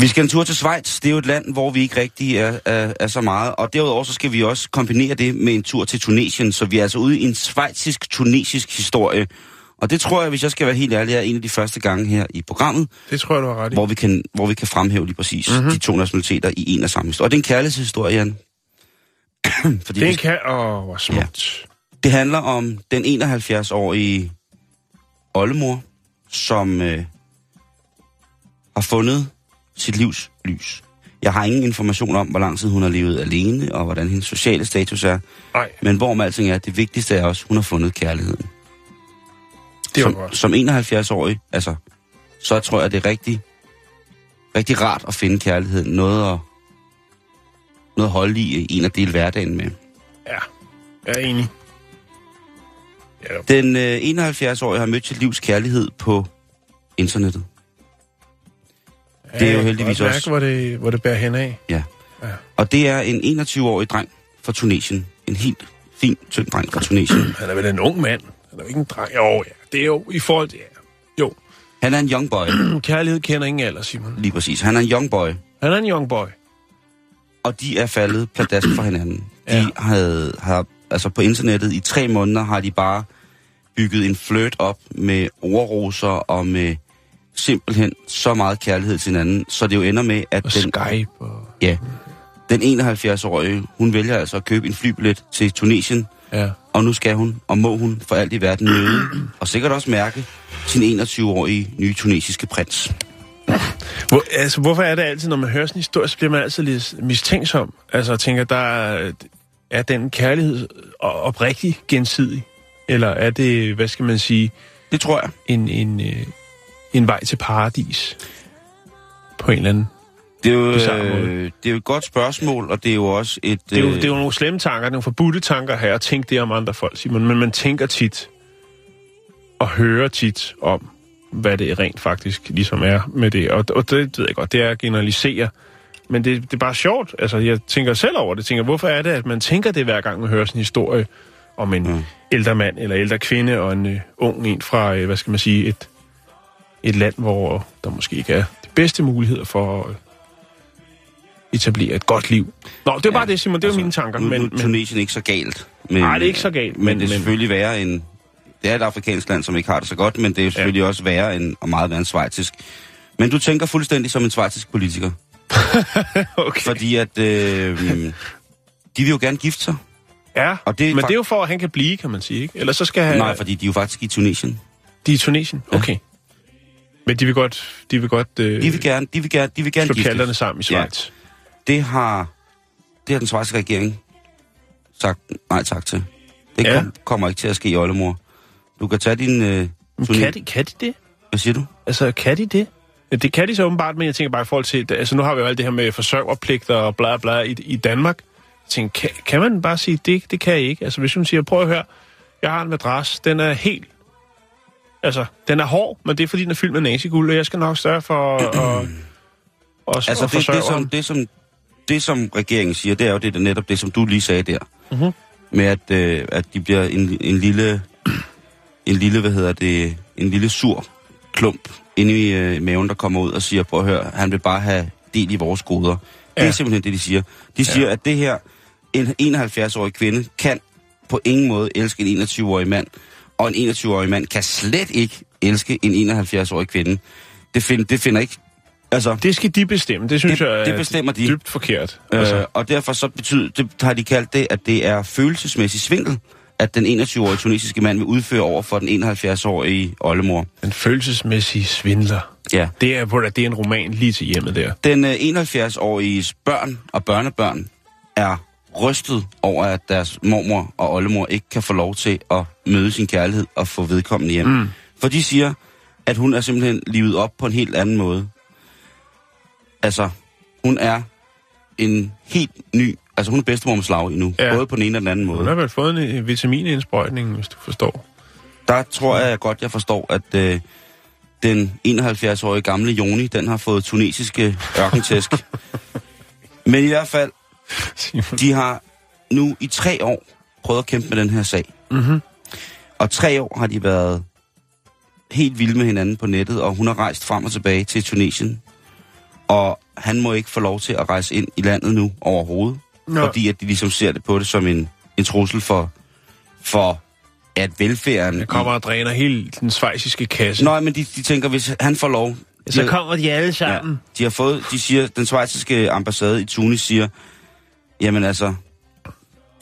Vi skal en tur til Schweiz. Det er jo et land, hvor vi ikke rigtig er, er, er så meget. Og derudover så skal vi også kombinere det med en tur til Tunesien. Så vi er altså ude i en schweizisk-tunesisk historie. Og det tror jeg, hvis jeg skal være helt ærlig, er en af de første gange her i programmet, Det tror jeg, du har ret i. hvor vi kan, hvor vi kan fremhæve lige præcis mm-hmm. de to nationaliteter i en og samme historie. Og det er en kærlighedshistorie, Jan. Fordi det, kan... Åh, hvor smukt. det handler om den 71-årige oldemor, som øh, har fundet sit livs lys. Jeg har ingen information om, hvor lang tid hun har levet alene, og hvordan hendes sociale status er. Nej, Men hvorom alting er, det vigtigste er også, at hun har fundet kærligheden. det var som, godt. som 71-årig, altså, så tror jeg, det er rigtig, rigtig rart at finde kærligheden. Noget at, noget at holde i, en at dele hverdagen med. Ja, jeg er enig. Ja, Den øh, 71-årige har mødt sit livs kærlighed på internettet. Det er jo kan heldigvis også- hvor det, hvor det bærer hen af. Ja. Ja. Og det er en 21-årig dreng fra Tunesien. En helt fin, tynd dreng fra Tunesien. Han er vel en ung mand. Han er jo ikke en dreng. Jo, ja. Det er jo i forhold til... Ja. Jo. Han er en young boy, Kærlighed kender ingen alder, Simon. lige præcis. Han er en young boy, Han er en young boy. og de er faldet pladask for hinanden. De Ja. havde, har, altså på internettet, i tre måneder har de bare bygget en flirt op med ordroser og med simpelthen så meget kærlighed til hinanden, så det jo ender med, at Og den, Skype og... ja, den 71-årige, hun vælger altså at købe en flybillet til Tunesien, Ja. og nu skal hun, og må hun for alt i verden møde, og sikkert også mærke, sin 21-årige nye tunesiske prins. Hvor, altså, hvorfor er det altid, når man hører sådan en historie, så bliver man altid lidt mistænksom? Altså, jeg tænker, der er, er den kærlighed og- oprigtig gensidig? Eller er det, hvad skal man sige, Det tror jeg. en, en, øh, en vej til paradis? På en eller anden... Det er, jo, øh, det er jo et godt spørgsmål, og det er jo også et... Det er, jo, øh, det er jo nogle slemme tanker, nogle forbudte tanker her, at tænke det om andre folk, Simon. Men man tænker tit, og hører tit om, hvad det rent faktisk ligesom er med det. Og, og det ved jeg godt, det er at generalisere. Men det, det er bare sjovt. Altså, jeg tænker selv over det. Jeg tænker, hvorfor er det, at man tænker det hver gang, man hører sådan en historie om en mm. ældre mand eller ældre kvinde og en uh, ung en fra, uh, hvad skal man sige, et, et land, hvor der måske ikke er de bedste muligheder for at etablere et godt liv. Nå, det er ja, bare det, Simon. Det er altså, mine tanker. Nu, Men, nu er men, Tunesien ikke så galt. Men, Nej, det er ikke så galt, Men, men- det er men- selvfølgelig værre end... Det er et afrikansk land, som ikke har det så godt, men det er selvfølgelig ja. også værre end, og meget værre end svejtisk. Men du tænker fuldstændig som en svejtisk politiker. okay. Fordi at... Øh, de vil jo gerne gifte sig. Ja, Og det er men det er jo for, at han kan blive, kan man sige, ikke? Eller så skal han... Nej, fordi de er jo faktisk i Tunesien. De er i Tunesien? Okay. Men de vil godt, de vil godt øh, De vil gerne, de vil gerne, de vil gerne slå giftes. sammen i Schweiz. Det har, det har den svejske regering sagt nej tak til. Det Ja. kom, kommer ikke til at ske i Oldemor. Du kan tage din... Øh, kan de, kan de det? Hvad siger du? Altså, kan de det? Ja, Det kan de så åbenbart, men jeg tænker bare i forhold til... Altså, nu har vi jo alt det her med forsørgerpligter og bla bla i, i Danmark. Jeg tænker, kan, kan man bare sige, det, det kan jeg ikke? Altså, hvis hun siger, prøv at høre, jeg har en madras, den er helt... Altså, den er hård, men det er fordi, den er fyldt med naziguld, og jeg skal nok sørge for at... Altså, det, det, som, det, som, det, som regeringen siger, det er jo det, der netop det, som du lige sagde der. Mhm. Med at, øh, at de bliver en, en lille... En lille, hvad hedder det... En lille sur klump inde i øh, maven, der kommer ud og siger, prøv at høre, han vil bare have del i vores goder. Det Ja. er simpelthen det, de siger. De siger, ja. at det her, en 71-årig kvinde, kan på ingen måde elske en 21-årig mand, og en 21-årig mand kan slet ikke elske en 71-årig kvinde. Det, find, det finder ikke... Altså, Det skal de bestemme. Det synes Det- jeg er det bestemmer de. dybt forkert. Øh, Altså, og derfor så betyder, det har de kaldt det, at det er følelsesmæssig svindel, at den 21-årige tunesiske mand vil udføre over for den 71-årige oldemor. en følelsesmæssig svindler. Ja. Det er, hvor det er en roman lige til hjemmet der. Den øh, 71-årige børn og børnebørn er rystet over, at deres mormor og oldemor ikke kan få lov til at møde sin kærlighed og få vedkommende hjem. Mm. For de siger, at hun er simpelthen livet op på en helt anden måde. Altså, hun er en helt ny... Altså, hun er bedstemor med slag endnu. Ja. Både på den ene og den anden måde. Hun har vel fået en vitaminindsprøjtning, hvis du forstår. Der tror jeg godt, jeg forstår, at øh, den 71-årige gamle Joni, den har fået tunesiske ørkentæsk. Men i hvert fald, de har nu i tre år prøvet at kæmpe med den her sag. Mhm. Og tre år har de været helt vilde med hinanden på nettet, og hun har rejst frem og tilbage til Tunesien. Og han må ikke få lov til at rejse ind i landet nu overhovedet, Nå. fordi at de ligesom ser det på det som en, en trussel for, for at velfærden... Jeg kommer og dræner hele den svejsiske kasse. Nej, men de, de tænker, hvis han får lov... så de, kommer de alle sammen. ja, de har fået, de siger, den svejsiske ambassade i Tunis siger, jamen altså,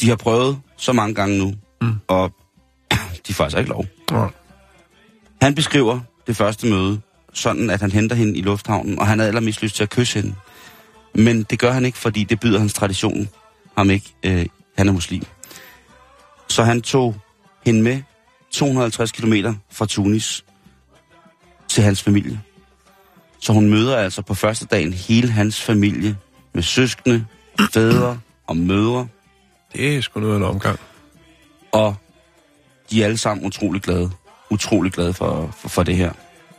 de har prøvet så mange gange nu, mm. og de får altså ikke lov. Ja. Han beskriver det første møde, sådan at han henter hende i lufthavnen, og han havde allermest lyst til at kysse hende. Men det gør han ikke, fordi det byder hans tradition ham ikke. Øh, han er muslim. Så han tog hende med 250 km fra Tunis til hans familie. Så hun møder altså på første dagen hele hans familie med søskende, fædre og mødre, Det er sgu noget af en omgang. og de er alle sammen utrolig glade. Utrolig glade for, for, for det her.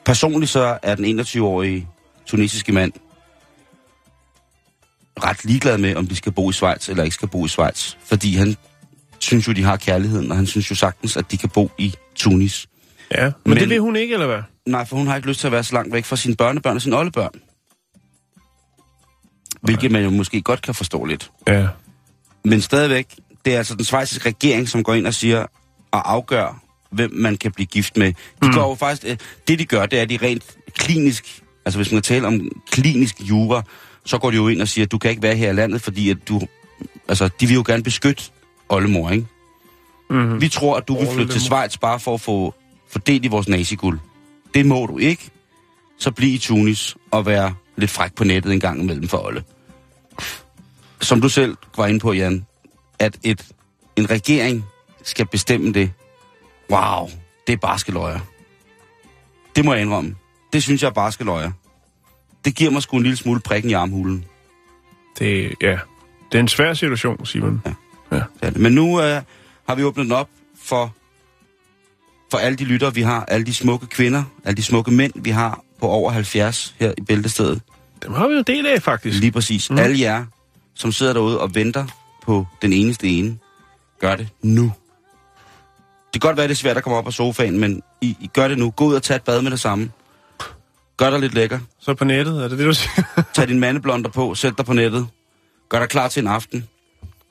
Personligt så er den 21-årige tunesiske mand ret ligeglad med, om de skal bo i Schweiz eller ikke skal bo i Schweiz. Fordi han synes jo, de har kærligheden, og han synes jo sagtens, at de kan bo i Tunis. Ja, men, Men- men det vil hun ikke, eller hvad? Nej, for hun har ikke lyst til at være så langt væk fra sine børnebørn og sine oldebørn. Hvilket man jo måske godt kan forstå lidt. Ja. Men stadigvæk, det er altså den svejsiske regering, som går ind og siger og afgør, hvem man kan blive gift med. De mm. går jo faktisk, øh, det de gør, det er, at de rent klinisk, altså hvis man taler om klinisk jura, så går de jo ind og siger, at du kan ikke være her i landet, fordi at du, altså de vil jo gerne beskytte oldemor, ikke? Mm-hmm. Vi tror, at du vil flytte til. Schweiz bare for at få fordelt i vores naziguld. Det må du ikke. Så bliv i Tunis og være lidt fræk på nettet en gang imellem for Olle. Som du selv var inde på, Jan, at et, en regering skal bestemme det. Wow, det er barske løjer. Det må jeg indrømme. Det synes jeg er barske løjer. Det giver mig sgu en lille smule prikken i armhulen. Det, ja. det er en svær situation, Simon. Ja. Ja. Det. Men nu øh, har vi åbnet den op for, for alle de lyttere, vi har. Alle de smukke kvinder, alle de smukke mænd, vi har på over 70 her i Bæltestedet. Dem har vi jo del af, faktisk. Lige præcis. Mm. Alle jer, som sidder derude og venter på den eneste ene, gør det nu. Det kan godt være, det er svært at komme op af sofaen, men I, I gør det nu. Gå ud og tag et bad med det samme. Gør dig lidt lækker. Så på nettet, er det det, du siger? Tag din mandeblonder på, sæt dig på nettet. Gør dig klar til en aften,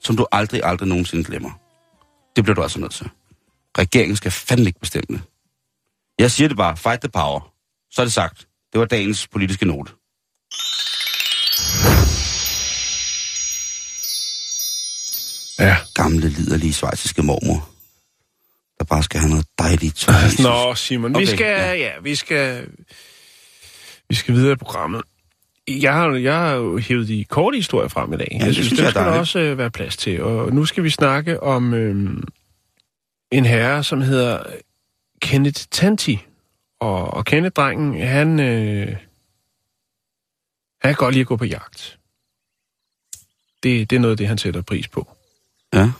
som du aldrig, aldrig nogensinde glemmer. Det bliver du altså nødt til. Regeringen skal fandme ikke bestemme det. Jeg siger det bare, fight the power. Så er det sagt. Det var dagens politiske note. Ja. Gamle, liderlige svejsiske mormor. Der bare skal have noget dejligt. tørre. Nå, Simon, okay, vi skal, ja. ja. ja, vi skal, vi skal videre i programmet. Jeg har, jeg har jo hævet de korte historier frem i dag. det jeg synes, synes det jeg er skal der også øh, være plads til. Og nu skal vi snakke om øh, en herre, som hedder Kenneth Tanti. Og, og Kenneth-drengen, han, øh, han kan godt lide at gå på jagt. Det, det er noget af det, han sætter pris på. Ja.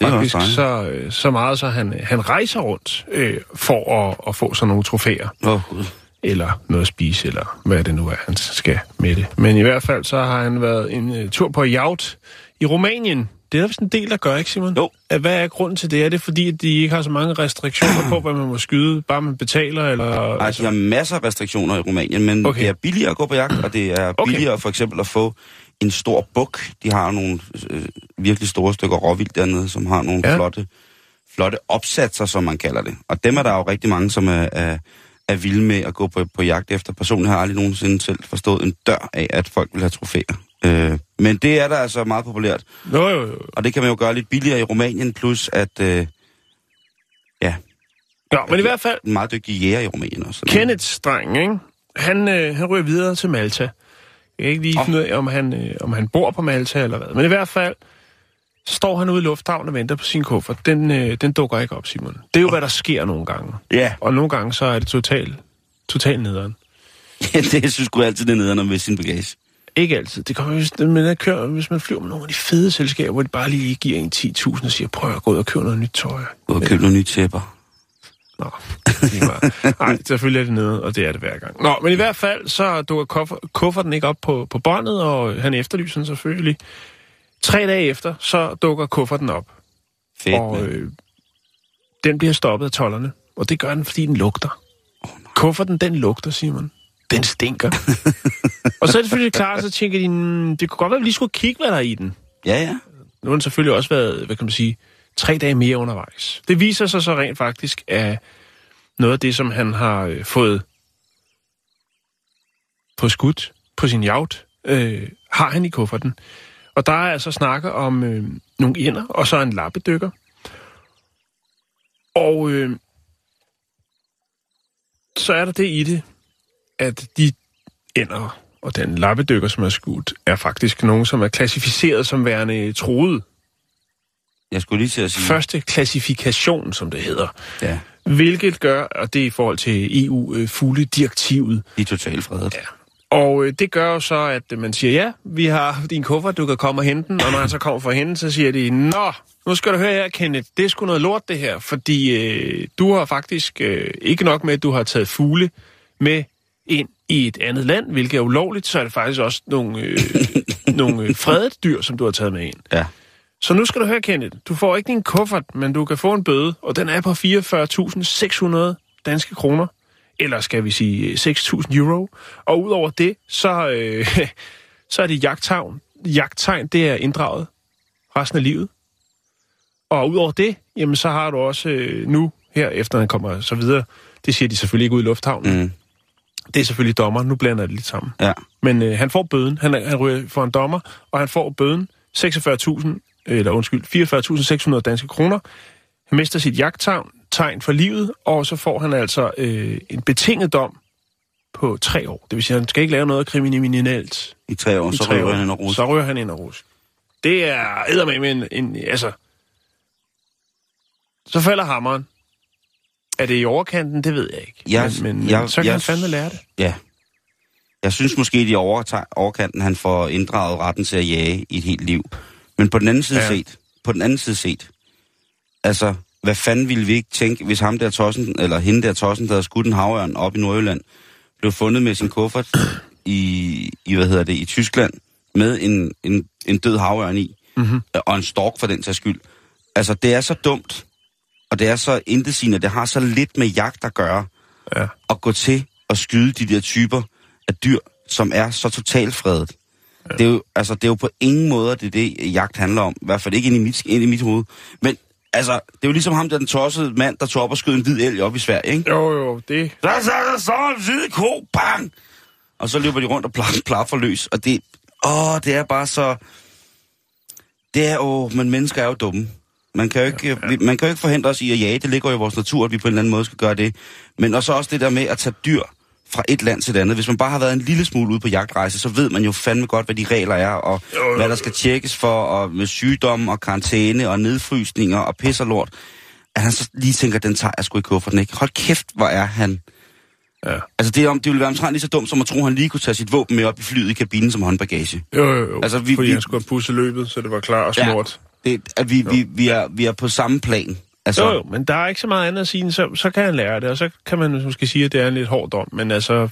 Ja, faktisk så, øh, så meget, så han, han rejser rundt øh, for at, at få sådan nogle trofæer. Åh, oh, Gud. Eller noget at spise, eller hvad det nu er, han skal med det. Men i hvert fald så har han været en uh, tur på jagt i Rumænien. Det er der vist en del, der gør, ikke Simon? Jo. Hvad er grunden til det? Er det fordi, at de ikke har så mange restriktioner på, hvad man må skyde, bare man betaler? Eller, Ej, de har masser af restriktioner i Rumænien, men Okay. okay. det er billigere at gå på jagt, og det er Okay. billigere for eksempel at få en stor buk. De har nogle øh, virkelig store stykker råvildt dernede, som har nogle ja. flotte, flotte opsatser, som man kalder det. Og dem er der jo rigtig mange, som er, er, er vilde med at gå på, på jagt efter. Personligt har jeg aldrig nogensinde selv forstået en dør af, at folk vil have trofæer. Øh, men det er der altså meget populært, Jo, jo, jo. og det kan man jo gøre lidt billigere i Rumænien, plus at, øh, ja, Nå, men i hvert fald, en meget dygtig jæger i Rumænien også. Kenneths dreng, ikke? Han, øh, han ryger videre til Malta. Jeg kan ikke lige finde ud af, om han, øh, om han bor på Malta eller hvad. Men i hvert fald, så står han ude i lufthavnen og venter på sin kuffert. Den, øh, den dukker ikke op, Simon. Det er jo, hvad der sker nogle gange. Ja, Og nogle gange, så er det totalt total nederen. det jeg synes sgu altid, det er nederen med sin bagage. Ikke altid. Det kommer hvis, men jeg kører, hvis man flyver med nogle af de fede selskaber, hvor de bare lige giver en 10.000 og siger, prøv at gå ud og købe noget nyt tøj. Gå og købe nogle nye tæpper. Nå. Nej, selvfølgelig er det nede, og det er det hver gang. Nå, men i hvert fald, så dukker kuffer, kufferten ikke op på, på båndet, og han efterlyser den selvfølgelig. Tre dage efter, så dukker kufferten op, Fedt, og øh, den bliver stoppet af tollerne. Og det gør den, fordi den lugter. Kufferten, den lugter, Simon. Den stinker. og så er det selvfølgelig klart, så tænker de, "Hmm, det kunne godt være, at vi lige skulle kigge, hvad der er i den. Ja, ja. Nu har den selvfølgelig også været, hvad kan man sige, tre dage mere undervejs. Det viser sig så rent faktisk, at noget af det, som han har øh, fået på skud på sin jagt, øh, har han i kufferten. Og der er altså snakke om øh, nogle ender, og så en lappedykker. Og øh, så er der det i det, at de ender og den lappedykker, som er skudt, er faktisk nogen, som er klassificeret som værende troede. Jeg skulle lige til at sige... Første klassifikation, som det hedder. Ja, Hvilket gør, og det er i forhold til EU-fugledirektivet, de er totalt fredet. Ja. og øh, det gør jo så, at øh, man siger, ja, vi har din kuffert, du kan komme og hente den, og når han så kommer for at hente så siger de, nå, nu skal du høre her, Kenneth, det er sgu noget lort det her, fordi øh, du har faktisk øh, ikke nok med, at du har taget fugle med ind i et andet land, hvilket er ulovligt, så er det faktisk også nogle, øh, nogle øh, fredet dyr, som du har taget med ind. ja. Så nu skal du høre, Kenneth. Du får ikke din kuffert, men du kan få en bøde, og den er på 44.600 danske kroner. Eller skal vi sige 6.000 euro. Og udover det, så, øh, så er det jagttegn. Jagttegn, det er inddraget resten af livet. Og udover det, jamen så har du også øh, nu, her efter han kommer så videre, det siger de selvfølgelig ikke ud i lufthavnen. Mm. Det er selvfølgelig dommer, nu blander jeg det lidt sammen. Ja. Men øh, han får bøden, han, han ryger for en dommer, og han får bøden 46.000, eller undskyld, 44.600 danske kroner. Han mister sit jagttegn, tegn for livet, og så får han altså øh, en betinget dom på tre år. Det vil sige, at han skal ikke lave noget kriminelt I tre år, i så tre ryger år. han ind og rusk. Så ryger han ind og rusk. Det er eddermame en, en, altså... Så falder hammeren. Er det i overkanten? Det ved jeg ikke. Jeg- men, men, jeg- men så kan jeg- han fandme lære det. Ja. Jeg synes måske, at i overkanten, han får inddraget retten til at jage i et helt liv. Men på den anden side Ja. set, på den anden side set, altså, hvad fanden ville vi ikke tænke, hvis ham der tossen, eller hende der tossen, der havde skudt en havørn op i Nordjylland, blev fundet med sin kuffert i, i hvad hedder det, i Tyskland, med en, en, en død havørn i, Mhm. og en stork for den sags skyld. Altså, det er så dumt, og det er så intetsigende, det har så lidt med jagt at gøre, Ja. at gå til og skyde de der typer af dyr, som er så totalt fredet. Ja. Det, er jo, altså, det er jo på ingen måde, det det, jagt handler om. I hvert fald ikke ind i mit, ind i mit hoved. Men altså, det er jo ligesom ham, der er den tossede mand, der tog op og skød en hvid elg op i Sverige, ikke? Jo, jo, det... Der så der så en hvid ko, bang! Og så løber de rundt og pla- plaffer løs, og det, åh, det er bare så... Det er jo, men mennesker er jo dumme. Man kan jo ikke, ja, ja. Man kan jo ikke forhindre os i at jage, det ligger jo i vores natur, at vi på en eller anden måde skal gøre det. Men også også det der med at tage dyr fra et land til et andet. Hvis man bare har været en lille smule ude på jagtrejse, så ved man jo fandme godt, hvad de regler er, og Jo, jo. hvad der skal tjekkes for, og med sygdomme og karantæne og nedfrysninger og pis og lort. At han så lige tænker, den tager jeg sgu i kufferten, ikke? Hold kæft, hvor er han Ja. Altså, det, er om, det ville være omtrent lige så dumt, som at tro, at han lige kunne tage sit våben med op i flyet i kabinen som håndbagage. Jo, jo, jo. Altså, vi- Fordi vi- han skulle have pusset løbet, så det var klar og smurt. Det, at vi, vi, vi, er, vi er på samme plan. Altså, Jo, jo, men der er ikke så meget andet at sige, så, så kan han lære det, og så kan man måske sige, at det er en lidt hård dom, men altså,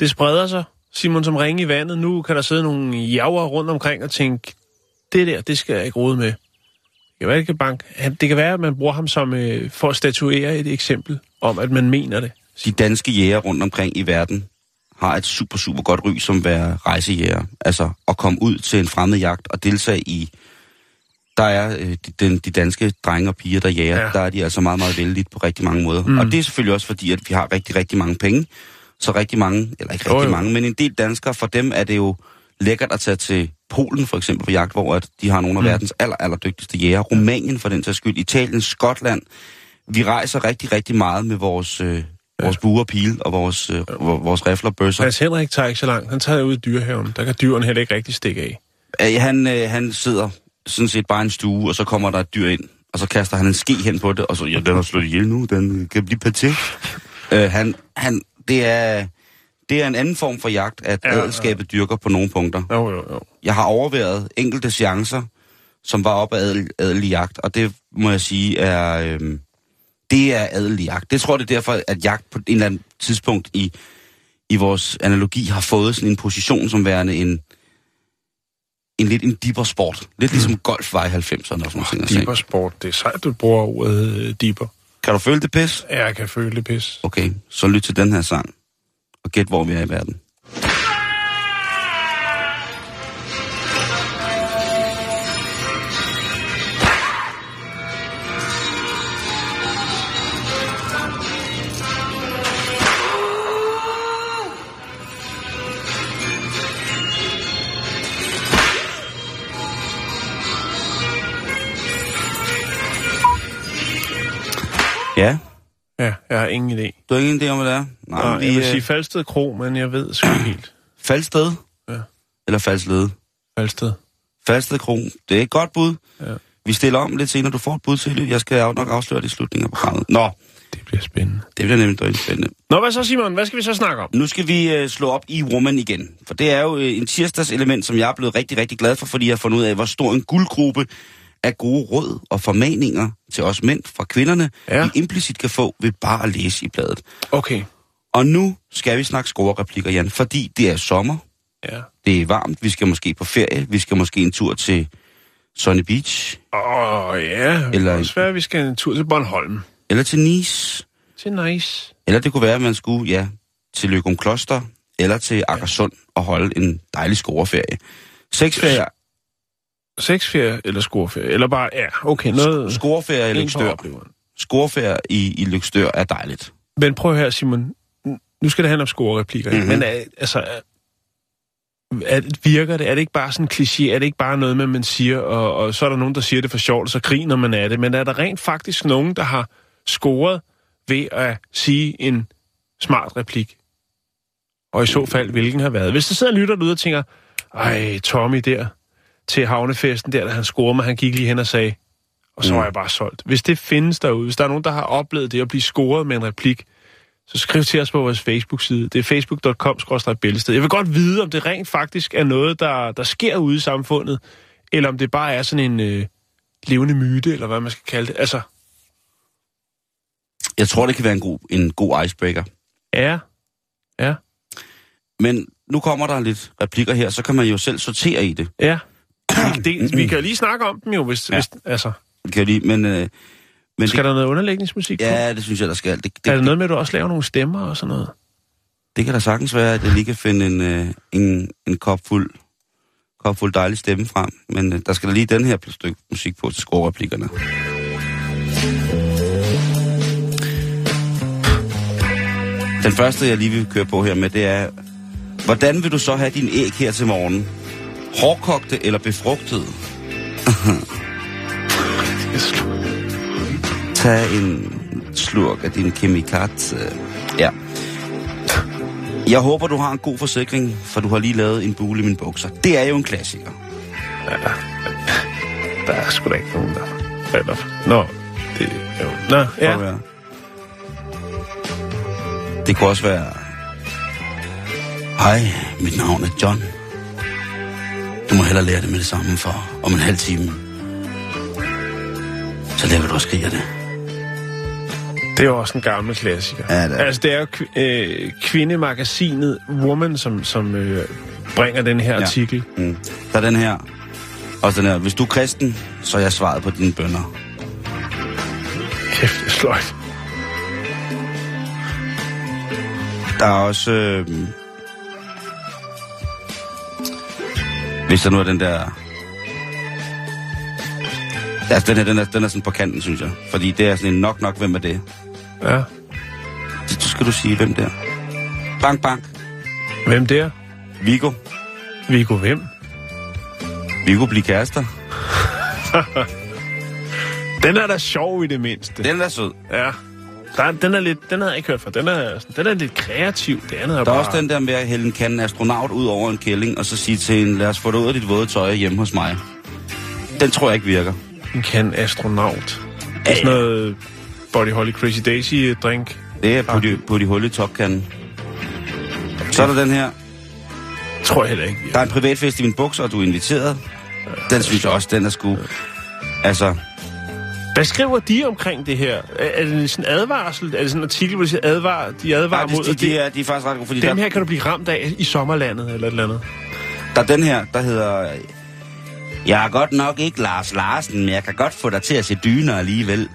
det spreder sig. Simon som ringe i vandet, nu kan der sidde nogle javer rundt omkring og tænke, det der, det skal jeg ikke rode med. Det kan være, det kan, bank. Han- det kan være, at man bruger ham som, øh, for at statuere et eksempel om, at man mener det. de danske jæger rundt omkring i verden har et super, super godt ry som være rejsejæger. Altså at komme ud til en fremmed jagt og deltage i... Der er øh, de, den, de danske drenge og piger, der jager, Ja. der er de altså meget, meget vældige på rigtig mange måder. Mm. Og det er selvfølgelig også fordi, at vi har rigtig, rigtig mange penge. Så rigtig mange, eller ikke Jo, rigtig jo. mange, men en del danskere, for dem er det jo lækkert at tage til Polen for eksempel på jagt, hvor at de har nogle af Mm. verdens aller, aller dygtigste jæger. Rumænien for den sags skyld, Italien, Skotland. Vi rejser rigtig, rigtig meget med vores, øh, vores buer og pile og vores, øh, vor- vores rifler og bøsser. Hans Henrik tager ikke så langt. Han tager ud i dyrehaven. Der kan dyrene heller ikke rigtig stikke af. Øh, han, øh, han sidder sådan set bare i en stue, og så kommer der et dyr ind, og så kaster han en ske hen på det, og så, ja, den har slået ihjel nu, den øh, kan blive paté. øh, han, han, det er, det er en anden form for jagt, at Ja, ja, ja. adelskabet dyrker på nogle punkter. Jo, jo, jo. Jeg har overværet enkelte chancer, som var op af adel, adelig jagt, og det må jeg sige er, øhm, det er adelig jagt. Det tror jeg, det er derfor, at jagt på en eller anden tidspunkt i, i vores analogi har fået sådan en position som værende en, en lidt en dipper sport. Lidt ligesom golf var i 90'erne og sådan noget. Deeper sport. Det er sejt, du bruger ordet øh, deeper. Kan du føle det pis? Ja, jeg kan føle det pis. Okay, så lyt til den her sang, og gæt, hvor vi er i verden. Ja, Ja, jeg har ingen idé. du har ingen idé om, hvad det er? Nej, jeg vil øh, sige Falsted Kro, men jeg ved sgu helt. Faldsted? Ja. Eller Faldslede? Falsted. Falsted Kro. Det er et godt bud. Ja. Vi stiller om lidt senere. Du får et bud til det. Jeg skal nok afsløre det i slutningen af programmet. Nå, Det bliver spændende. det bliver nemlig rigtig spændende. Nå, hvad så, Simon? Hvad skal vi så snakke om? Nu skal vi øh, slå op i Woman igen. For det er jo øh, en tirsdagselement, som jeg er blevet rigtig, rigtig glad for, fordi jeg har fundet ud af, hvor stor en guldgruppe af gode råd og formaninger til os mænd fra kvinderne, Ja. vi implicit kan få ved bare at læse i bladet. Okay. Og nu skal vi snakke scorereplikker, Jan, fordi det er sommer, Ja. det er varmt, vi skal måske på ferie, vi skal måske en tur til Sunny Beach, Åh, oh, ja. Det Eller- kan også være, vi skal en tur til Bornholm. eller til Nice. Til nice. Eller det kunne være, at man skulle, ja, til Løgum Kloster, eller til Akersund og holde en dejlig scoreferie. Seks ferie, Sexferie eller scoreferie? Eller bare, ja, okay, noget... scoreferie i Lykstør. Scoreferie i, i Lykstør er dejligt. Men prøv her, Simon. Nu skal det handle om scorereplikker. Mhm. Mm-hmm. Men er, altså, er, er, virker det? Er det ikke bare sådan en kliché? Er det ikke bare noget, man, man siger, og, og så er der nogen, der siger det for sjovt, og så griner man af det? Men er der rent faktisk nogen, der har scoret ved at sige en smart replik? Og i så fald, hvilken har været? Hvis der sidder en lytter derude og tænker, ej, Tommy der, til havnefesten der, da han scorede mig, han gik lige hen og sagde, og så Mm. var jeg bare solgt. Hvis det findes derude, hvis der er nogen, der har oplevet det at blive scoret med en replik, så skriv til os på vores Facebook-side. Det er facebook.com-bæltested. Jeg vil godt vide, om det rent faktisk er noget, der, der sker ude i samfundet, eller om det bare er sådan en øh, levende myte, eller hvad man skal kalde det. Altså, Jeg tror, det kan være en god, en god icebreaker. ja, ja, Men nu kommer der lidt replikker her, så kan man jo selv sortere i det. ja. Det, vi kan jo lige snakke om dem jo, hvis... Ja. Hvis altså, Kan lige, men, øh, men skal det, der noget underlægningsmusik på? ja, det synes jeg, der skal. Det, Er det, der det, noget med, at du også laver nogle stemmer og sådan noget? det kan da sagtens være, at jeg lige kan finde en, øh, en, en kop fuld, kop fuld dejlig stemme frem. Men øh, der skal da lige den her stykke musik på til scorereplikkerne. Den første, jeg lige vil køre på her med, det er, hvordan vil du så have din æg her til morgen? Hårdkogte eller befrugtede? Tag en slurk af din kemikat. Ja. Jeg håber, du har en god forsikring, for du har lige lavet en bule i mine bukser. Det er jo en klassiker. Der er sgu da ikke nogen, der... Eller, nå, det, jo. Nå, Prøv ja. at være. Det kunne også være... Hej, mit navn er John. Du må hellere lære det med det samme, for om en halv time. Så lærer du også skrige det. Det er jo også en gammel klassiker. Ja, det er. Altså, det er jo øh, kvindemagasinet Woman, som, som øh, bringer den her ja. artikel. Mm. Der er den her. Og den her. Hvis du er kristen, så er jeg svaret på dine bønder. Kæft, det er sløjt. Der er også... Øh, hvis der nu er den der... Altså, den her, den er, den er sådan på kanten, synes jeg. Fordi det er sådan en nok nok, hvem er det? Ja. Så skal du sige, hvem det er. Bank, bank. Hvem der? Vigo. Viggo hvem? Vigo bliver kærester. Den er da sjov i det mindste. Den er sød. Ja. Der, er- den er lidt, den har jeg ikke hørt fra. Den er, den er lidt kreativ. Det andet er Der er bare... også den der med at hælde en kande astronaut ud over en kælling, og så sige til hende, lad os få dig ud af dit våde tøj hjemme hos mig. Den tror jeg ikke virker. En kan astronaut. Det er sådan noget Body Holly Crazy Daisy drink. Det er på de, på de hul i topkanden. Så er der den her. Tror jeg heller ikke. Der er en privatfest i min bukser, og du er inviteret. Den synes jeg også, den er sgu... Altså, Hvad skriver de omkring det her? Er, det sådan en advarsel? Er det sådan en artikel, hvor de siger, advar, de advarer nej, mod, de, at de, det, de, er, de er faktisk ret gode, fordi dem der, her kan du blive ramt af i sommerlandet eller et eller andet? der er den her, der hedder... Jeg er godt nok ikke Lars Larsen, men jeg kan godt få dig til at se dyner alligevel.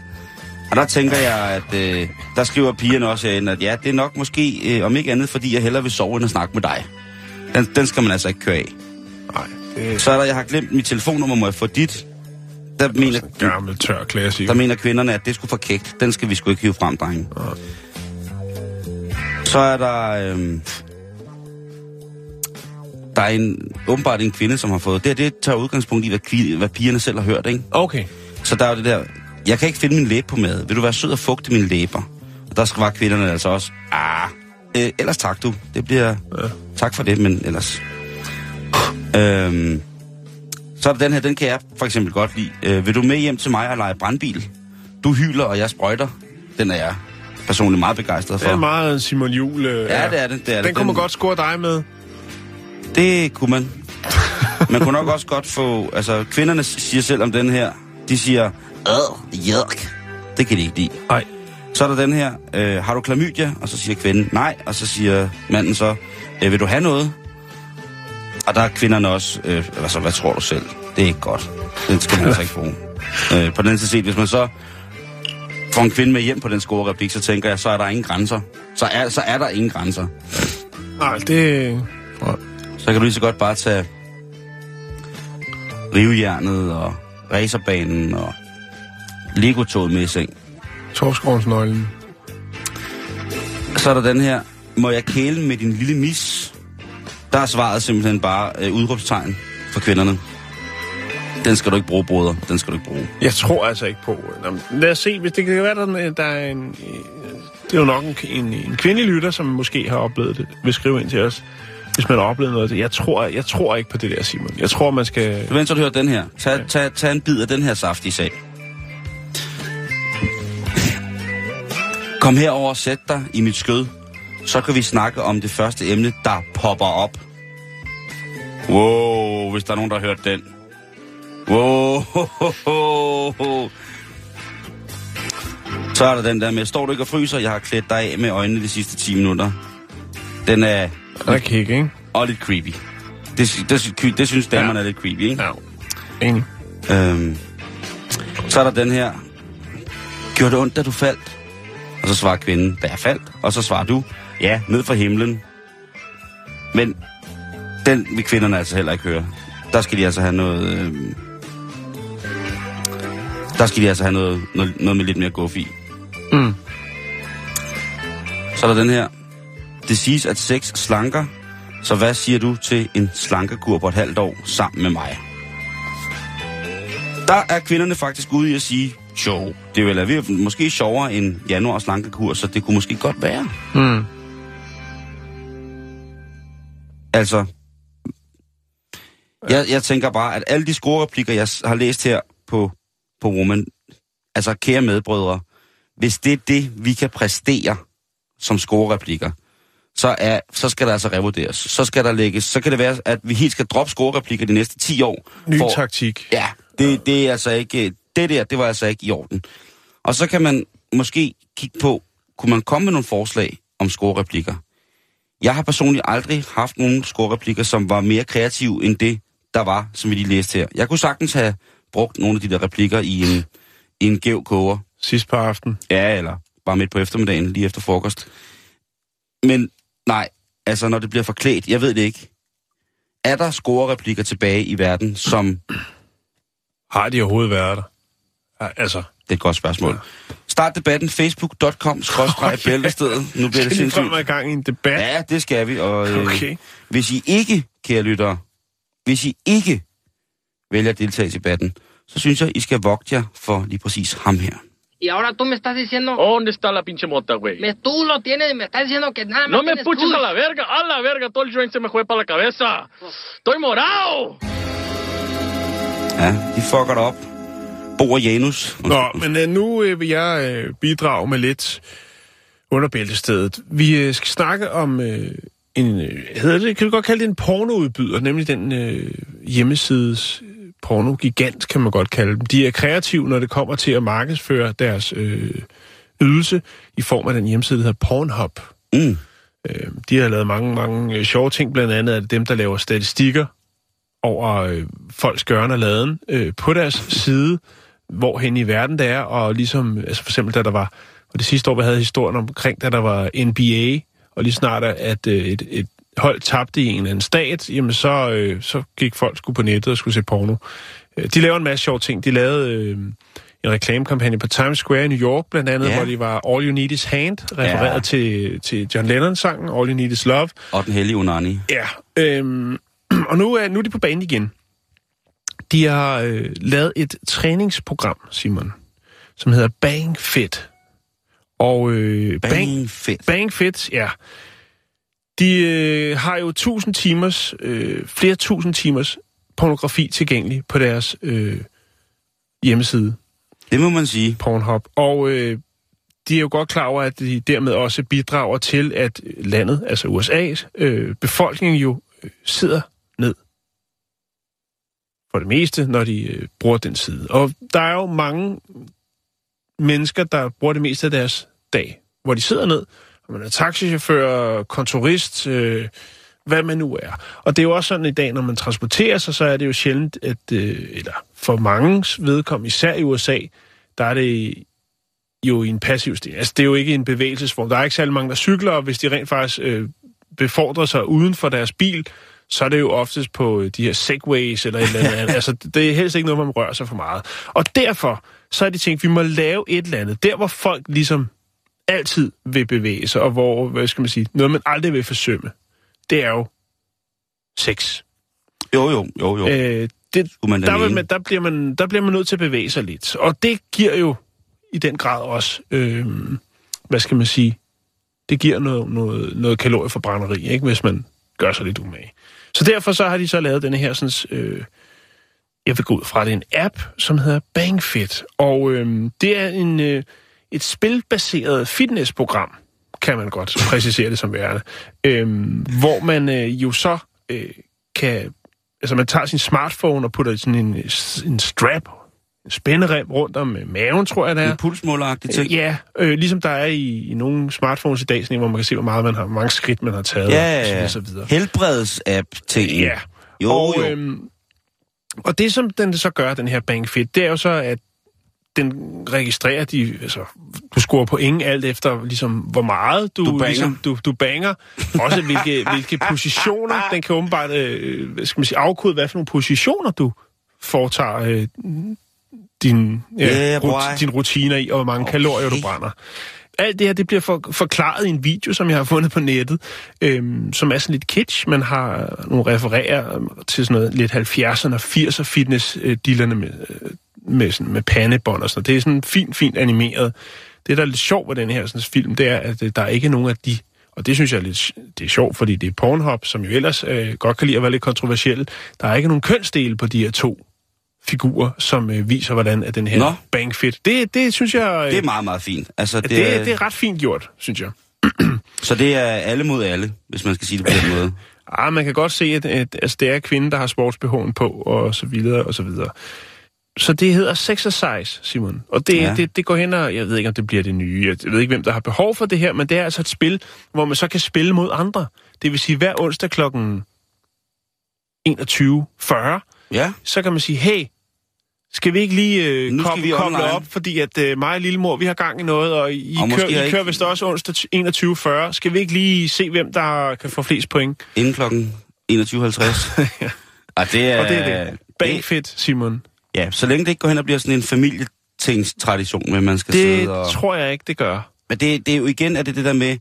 Og der tænker jeg, at øh, der skriver pigerne også herinde, at ja, det er nok måske, øh, om ikke andet, fordi jeg hellere vil sove end at snakke med dig. Den, den skal man altså ikke køre af. Nej, det Så er der, jeg har glemt mit telefonnummer, må jeg få dit? Der mener, gammel tør klassiker. der mener kvinderne, at det skulle for kægt. Den skal vi sgu ikke hive frem, drenge. Så er der... Øhm, der er en, åbenbart en kvinde, som har fået... Det, her, det tager udgangspunkt i, hvad, kvi- hvad pigerne selv har hørt, ikke? Okay. Så der er jo det der... Jeg kan ikke finde min læbe på mad. Vil du være sød og fugte mine læber? Og der var kvinderne altså også... Ah, øh, ellers tak du. Det bliver... Ja. Tak for det, men ellers... Øhm, så er der den her, den kan jeg for eksempel godt lide. Øh, vil du med hjem til mig og lege brandbil? Du hyler, og jeg sprøjter. Den er jeg personligt meget begejstret Det er for. meget Simon Jul. Øh, Ja, det er det. det, er Den det. kunne man godt score dig med. Det kunne man. Man kunne nok også godt få... Altså, kvinderne siger selv om den her. De siger... Åh, yuck. Det kan de ikke lide. Nej. Så er der den her. Øh, har du klamydia? Og så siger kvinden nej. Og så siger manden så... Øh, vil du have noget? Og der er kvinderne også... Øh, altså, hvad tror du selv? Det er ikke godt. Den skal man altså ikke bruge. Øh, på den anden side set, hvis man så får en kvinde med hjem på den score-replik, så tænker jeg, så er der ingen grænser. Så er, så er der ingen grænser. Nej, det... Så kan du lige så godt bare tage rivjernet og racerbanen og Lego-toget med i seng. Torskovnsnøglen. Så er der den her, må jeg kæle med din lille mis? Der er svaret simpelthen bare øh, udråbstegn for kvinderne. Den skal du ikke bruge, broder. Den skal du ikke bruge. Jeg tror altså ikke på... Nå, men lad os se, hvis det kan være, der, der er en... Det er jo nok en, en, en kvindelig lytter, som måske har oplevet det. Vil skrive ind til os, hvis man har oplevet noget af det. Jeg tror, jeg tror ikke på det der, Simon. Jeg tror, man skal... Du venter, du hører den her. Tag, tag, tag en bid af den her saftige sag. Kom herover og sæt dig i mit skød. Så kan vi snakke om det første emne, der popper op. Wow, hvis der er nogen, der har hørt den. Wow. Så er der den der med, står du ikke og fryser? Jeg har klædt dig af med øjnene de sidste 10 minutter. Den er... Der er kick, ikke? Og lidt creepy. Det, det, det synes damerne ja. er lidt creepy, ikke? Ja. Enig. Øhm, så er der den her. Gjorde det ondt, da du faldt? Og så svarer kvinden, da jeg faldt. Og så svarer du, ja, ned fra himlen. Men den vil kvinderne altså heller ikke høre. Der skal de altså have noget... Øhm, der skal de altså have noget, noget, noget med lidt mere guf i. Mm. Så er der den her. Det siges, at sex slanker. Så hvad siger du til en slankekur på et halvt år sammen med mig? Der er kvinderne faktisk ude i at sige, jo, det vil være måske sjovere end januar slankekur, så det kunne måske godt være. Mm. Altså, jeg, jeg tænker bare, at alle de scorereplikker, jeg har læst her på, på Woman, altså kære medbrødre, hvis det er det, vi kan præstere som scorereplikker, så, er, så skal der altså revurderes. Så skal der lægges, så kan det være, at vi helt skal droppe scorereplikker de næste 10 år. Ny for, taktik. Ja, det, det er altså ikke, det der, det var altså ikke i orden. Og så kan man måske kigge på, kunne man komme med nogle forslag om scorereplikker? Jeg har personligt aldrig haft nogen scorereplikker, som var mere kreative end det, der var, som vi lige læste her. Jeg kunne sagtens have brugt nogle af de der replikker i en, i en gæv koger. Sidst på aften. Ja, eller bare midt på eftermiddagen, lige efter frokost. Men nej, altså når det bliver forklædt, jeg ved det ikke. Er der scorereplikker tilbage i verden, som... Har de overhovedet været der? Altså... Det er et godt spørgsmål. Ja. Start debatten facebook.com skrådstræk okay. bæltestedet. Nu bliver det sindssygt. Skal vi i gang i en debat? Ja, det skal vi. Og, øh, okay. Hvis I ikke, kære lyttere, hvis I ikke vælger at deltage i debatten, så synes jeg, I skal vogte jer for lige præcis ham her. Y ahora tú me estás diciendo... ¿Dónde está la pinche mota, güey? Me, tú lo tienes y me estás diciendo que nada más No me puches a la verga, a la verga, todo el joint se me fue para la cabeza. Estoy morado. Ja, de fucker det op. Bo og Janus. Nå, men uh, nu uh, vil jeg uh, bidrage med lidt under bæltestedet. Vi uh, skal snakke om uh, en, uh, hedder det, kan vi godt kalde det en pornoudbyder, nemlig den uh, hjemmesides porno-gigant, kan man godt kalde dem. De er kreative, når det kommer til at markedsføre deres øh, ydelse i form af den hjemmeside, der hedder Pornhub. Mm. Øh, de har lavet mange, mange øh, sjove ting, blandt andet er det dem, der laver statistikker over øh, folks gørne og laden øh, på deres side, hvorhen i verden det er, og ligesom, altså for eksempel, da der var, og det sidste år, vi havde historien omkring, da der var NBA, og lige snart, at øh, et, et hold tabte i en eller anden stat, jamen så, øh, så gik folk skulle på nettet og skulle se porno. Øh, de laver en masse sjove ting. De lavede øh, en reklamekampagne på Times Square i New York, blandt andet, yeah. hvor de var All You Need Is Hand, refereret yeah. til, til John Lennon-sangen, All You Need Is Love. Og den hellige Unani. Ja, øh, og nu er, nu er de på banen igen. De har øh, lavet et træningsprogram, Simon, som hedder Bang Fit. Og øh, Bang, Bang Fit. Bang Fit, ja. De øh, har jo tusind timers, øh, flere tusind timers pornografi tilgængelig på deres øh, hjemmeside. Det må man sige. Pornhub. Og øh, de er jo godt klar over, at de dermed også bidrager til, at landet, altså USA's øh, befolkning jo øh, sidder ned for det meste, når de øh, bruger den side. Og der er jo mange mennesker, der bruger det meste af deres dag, hvor de sidder ned, man er taxichauffør, kontorist, øh, hvad man nu er. Og det er jo også sådan i dag, når man transporterer sig, så er det jo sjældent, at, øh, eller for mange vedkommende, især i USA, der er det jo i en passiv stil. Altså, det er jo ikke en bevægelsesform. Der er ikke særlig mange, der cykler, og hvis de rent faktisk øh, befordrer sig uden for deres bil, så er det jo oftest på øh, de her segways eller et eller andet. altså, det er helst ikke noget, man rører sig for meget. Og derfor, så er de tænkt, vi må lave et eller andet. Der, hvor folk ligesom altid vil bevæge sig, og hvor, hvad skal man sige, noget man aldrig vil forsømme, det er jo sex. Jo, jo, jo, jo. Øh, det, man der, vil man, der, bliver man, der bliver man nødt til at bevæge sig lidt. Og det giver jo i den grad også, øh, hvad skal man sige, det giver noget, noget, noget kalorieforbrænderi, ikke, hvis man gør sig lidt umage. Så derfor så har de så lavet denne her, sådan, øh, jeg vil gå ud fra det, en app, som hedder BangFit. Og øh, det er en, øh, et spilbaseret fitnessprogram, kan man godt præcisere det som værende, øh, hvor man øh, jo så øh, kan, altså man tager sin smartphone og putter sådan en, en strap, spænderem rundt om øh, maven, tror jeg det er. En pulsmåleragtig ting. Øh, Ja, øh, ligesom der er i, i nogle smartphones i dag, sådan en, hvor man kan se, hvor meget man har, hvor mange skridt man har taget, Ja, og så ja, videre, ja. så videre. Helbreds-app-ting. Ja. Jo, og, jo. Øhm, og det, som den så gør, den her BankFit, det er jo så, at den registrerer de, altså, du scorer point alt efter, ligesom, hvor meget du, Du banger. Ligesom, du, du banger. Også hvilke, hvilke positioner. Den kan åbenbart, øh, skal man sige, afkode, hvad for nogle positioner du foretager øh, din, Yeah, boy. rut, din rutiner i, og hvor mange okay. kalorier du brænder. Alt det her, det bliver for, forklaret i en video, som jeg har fundet på nettet, øhm, som er sådan lidt kitsch. Man har nogle refererer til sådan noget lidt 70'erne og 80'er fitness-dillerne med, øh, med, sådan, med pandebånd og sådan noget. Det er sådan fint, fint animeret. Det, der er lidt sjovt ved den her sådan, film, det er, at øh, der er ikke nogen af de og det synes jeg er lidt det er sjovt, fordi det er Pornhub, som jo ellers øh, godt kan lide at være lidt kontroversiel. Der er ikke nogen kønsdele på de her to figurer, som øh, viser, hvordan at den her Nå. bangfit. Det, det synes jeg... Øh, Det er meget, meget fint. Altså, det, det, det, er, det er ret fint gjort, synes jeg. Så det er alle mod alle, hvis man skal sige det på den måde. Ah, man kan godt se, at, at altså, det er kvinden, der har sportsbehoven på, og så videre, og så videre. Så det hedder Sexercise, Simon. Og det, ja. det, det går hen og... Jeg ved ikke, om det bliver det nye. Jeg ved ikke, hvem der har behov for det her, men det er altså et spil, hvor man så kan spille mod andre. Det vil sige, hver onsdag klokken 21.40, Ja, så kan man sige, hey, skal vi ikke lige øh, Nu koble, vi koble online. op, fordi at øh, mig og Lillemor, vi har gang i noget, og I, Og kører, I ikke- kører vist også onsdag 21.40. Skal vi ikke lige se, hvem der kan få flest point? inden klokken 21.50. Og det er... Og det er det. Bangfit, Simon. Ja, så længe det ikke går hen og bliver sådan en familietingstradition, med man skal Det sidde og... tror jeg ikke, det gør. Men det, det er jo igen, at det det der med,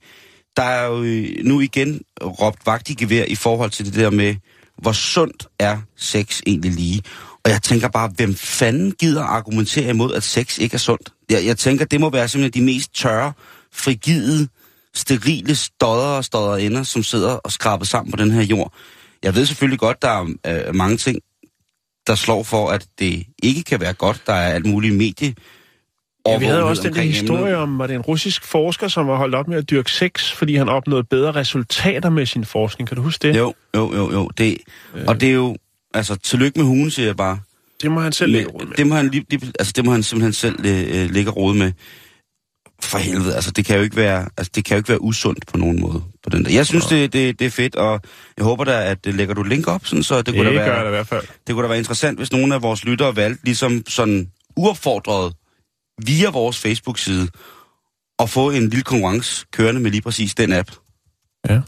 der er jo nu igen råbt vagt i gevær i forhold til det der med, hvor sundt er sex egentlig lige. Og jeg tænker bare, hvem fanden gider argumentere imod, at sex ikke er sundt? Jeg, jeg tænker, det må være simpelthen de mest tørre, frigide, sterile stodder og stodder ender, som sidder og skraber sammen på den her jord. Jeg ved selvfølgelig godt, der er øh, mange ting, der slår for, at det ikke kan være godt. Der er alt muligt medie. Ja, vi havde også den der historie om, var det en russisk forsker, som var holdt op med at dyrke sex, fordi han opnåede bedre resultater med sin forskning. Kan du huske det? Jo, jo, jo, jo. Det, og det er jo, altså, tillykke med hugen, siger jeg bare. Det må han selv Men, med. det, må han, lige, lige- altså, det må han simpelthen selv øh, lægge råd med. For helvede, altså det kan jo ikke være, altså, det kan jo ikke være usundt på nogen måde. På den der. Jeg synes, det, det, det er fedt, og jeg håber da, at det lægger du link op, sådan, så det, Det, kunne da det være, det i hvert fald. det kunne da være interessant, hvis nogle af vores lyttere valgte, ligesom sådan uopfordret, via vores Facebook-side, at få en lille konkurrence kørende med lige præcis den app. Ja.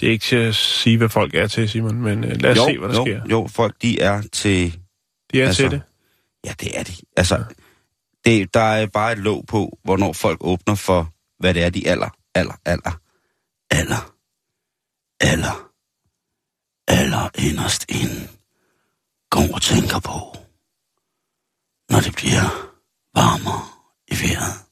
Det er ikke til at sige, hvad folk er til, Simon, men uh, lad os jo, se, hvad der jo, sker. Jo, folk de er til De er altså, til det. Ja, det er de. Altså, det, der er bare et låg på, hvornår folk åbner for, hvad det er, de aller, aller, aller, aller, aller, aller inderst ind går og tænker på, når det bliver varmere i vejret.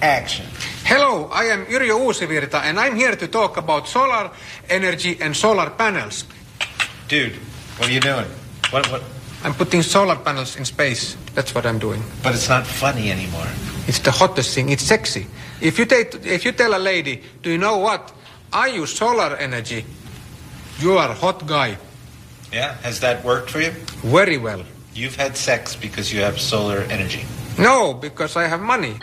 Action. Hello, I am Yrjö Uusivirta and I'm here to talk about solar energy and solar panels. Dude, what are you doing? What, what? I'm putting solar panels in space. That's what I'm doing. But it's not funny anymore. It's the hottest thing. It's sexy. If you, take, if you tell a lady, do you know what? I use solar energy. You are a hot guy. Yeah, has that worked for you? Very well. You've had sex because you have solar energy. No, because I have money.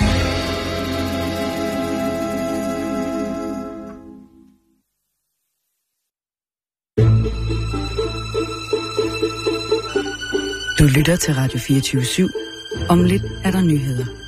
Du lytter til Radio 24 /7. Om lidt er der nyheder.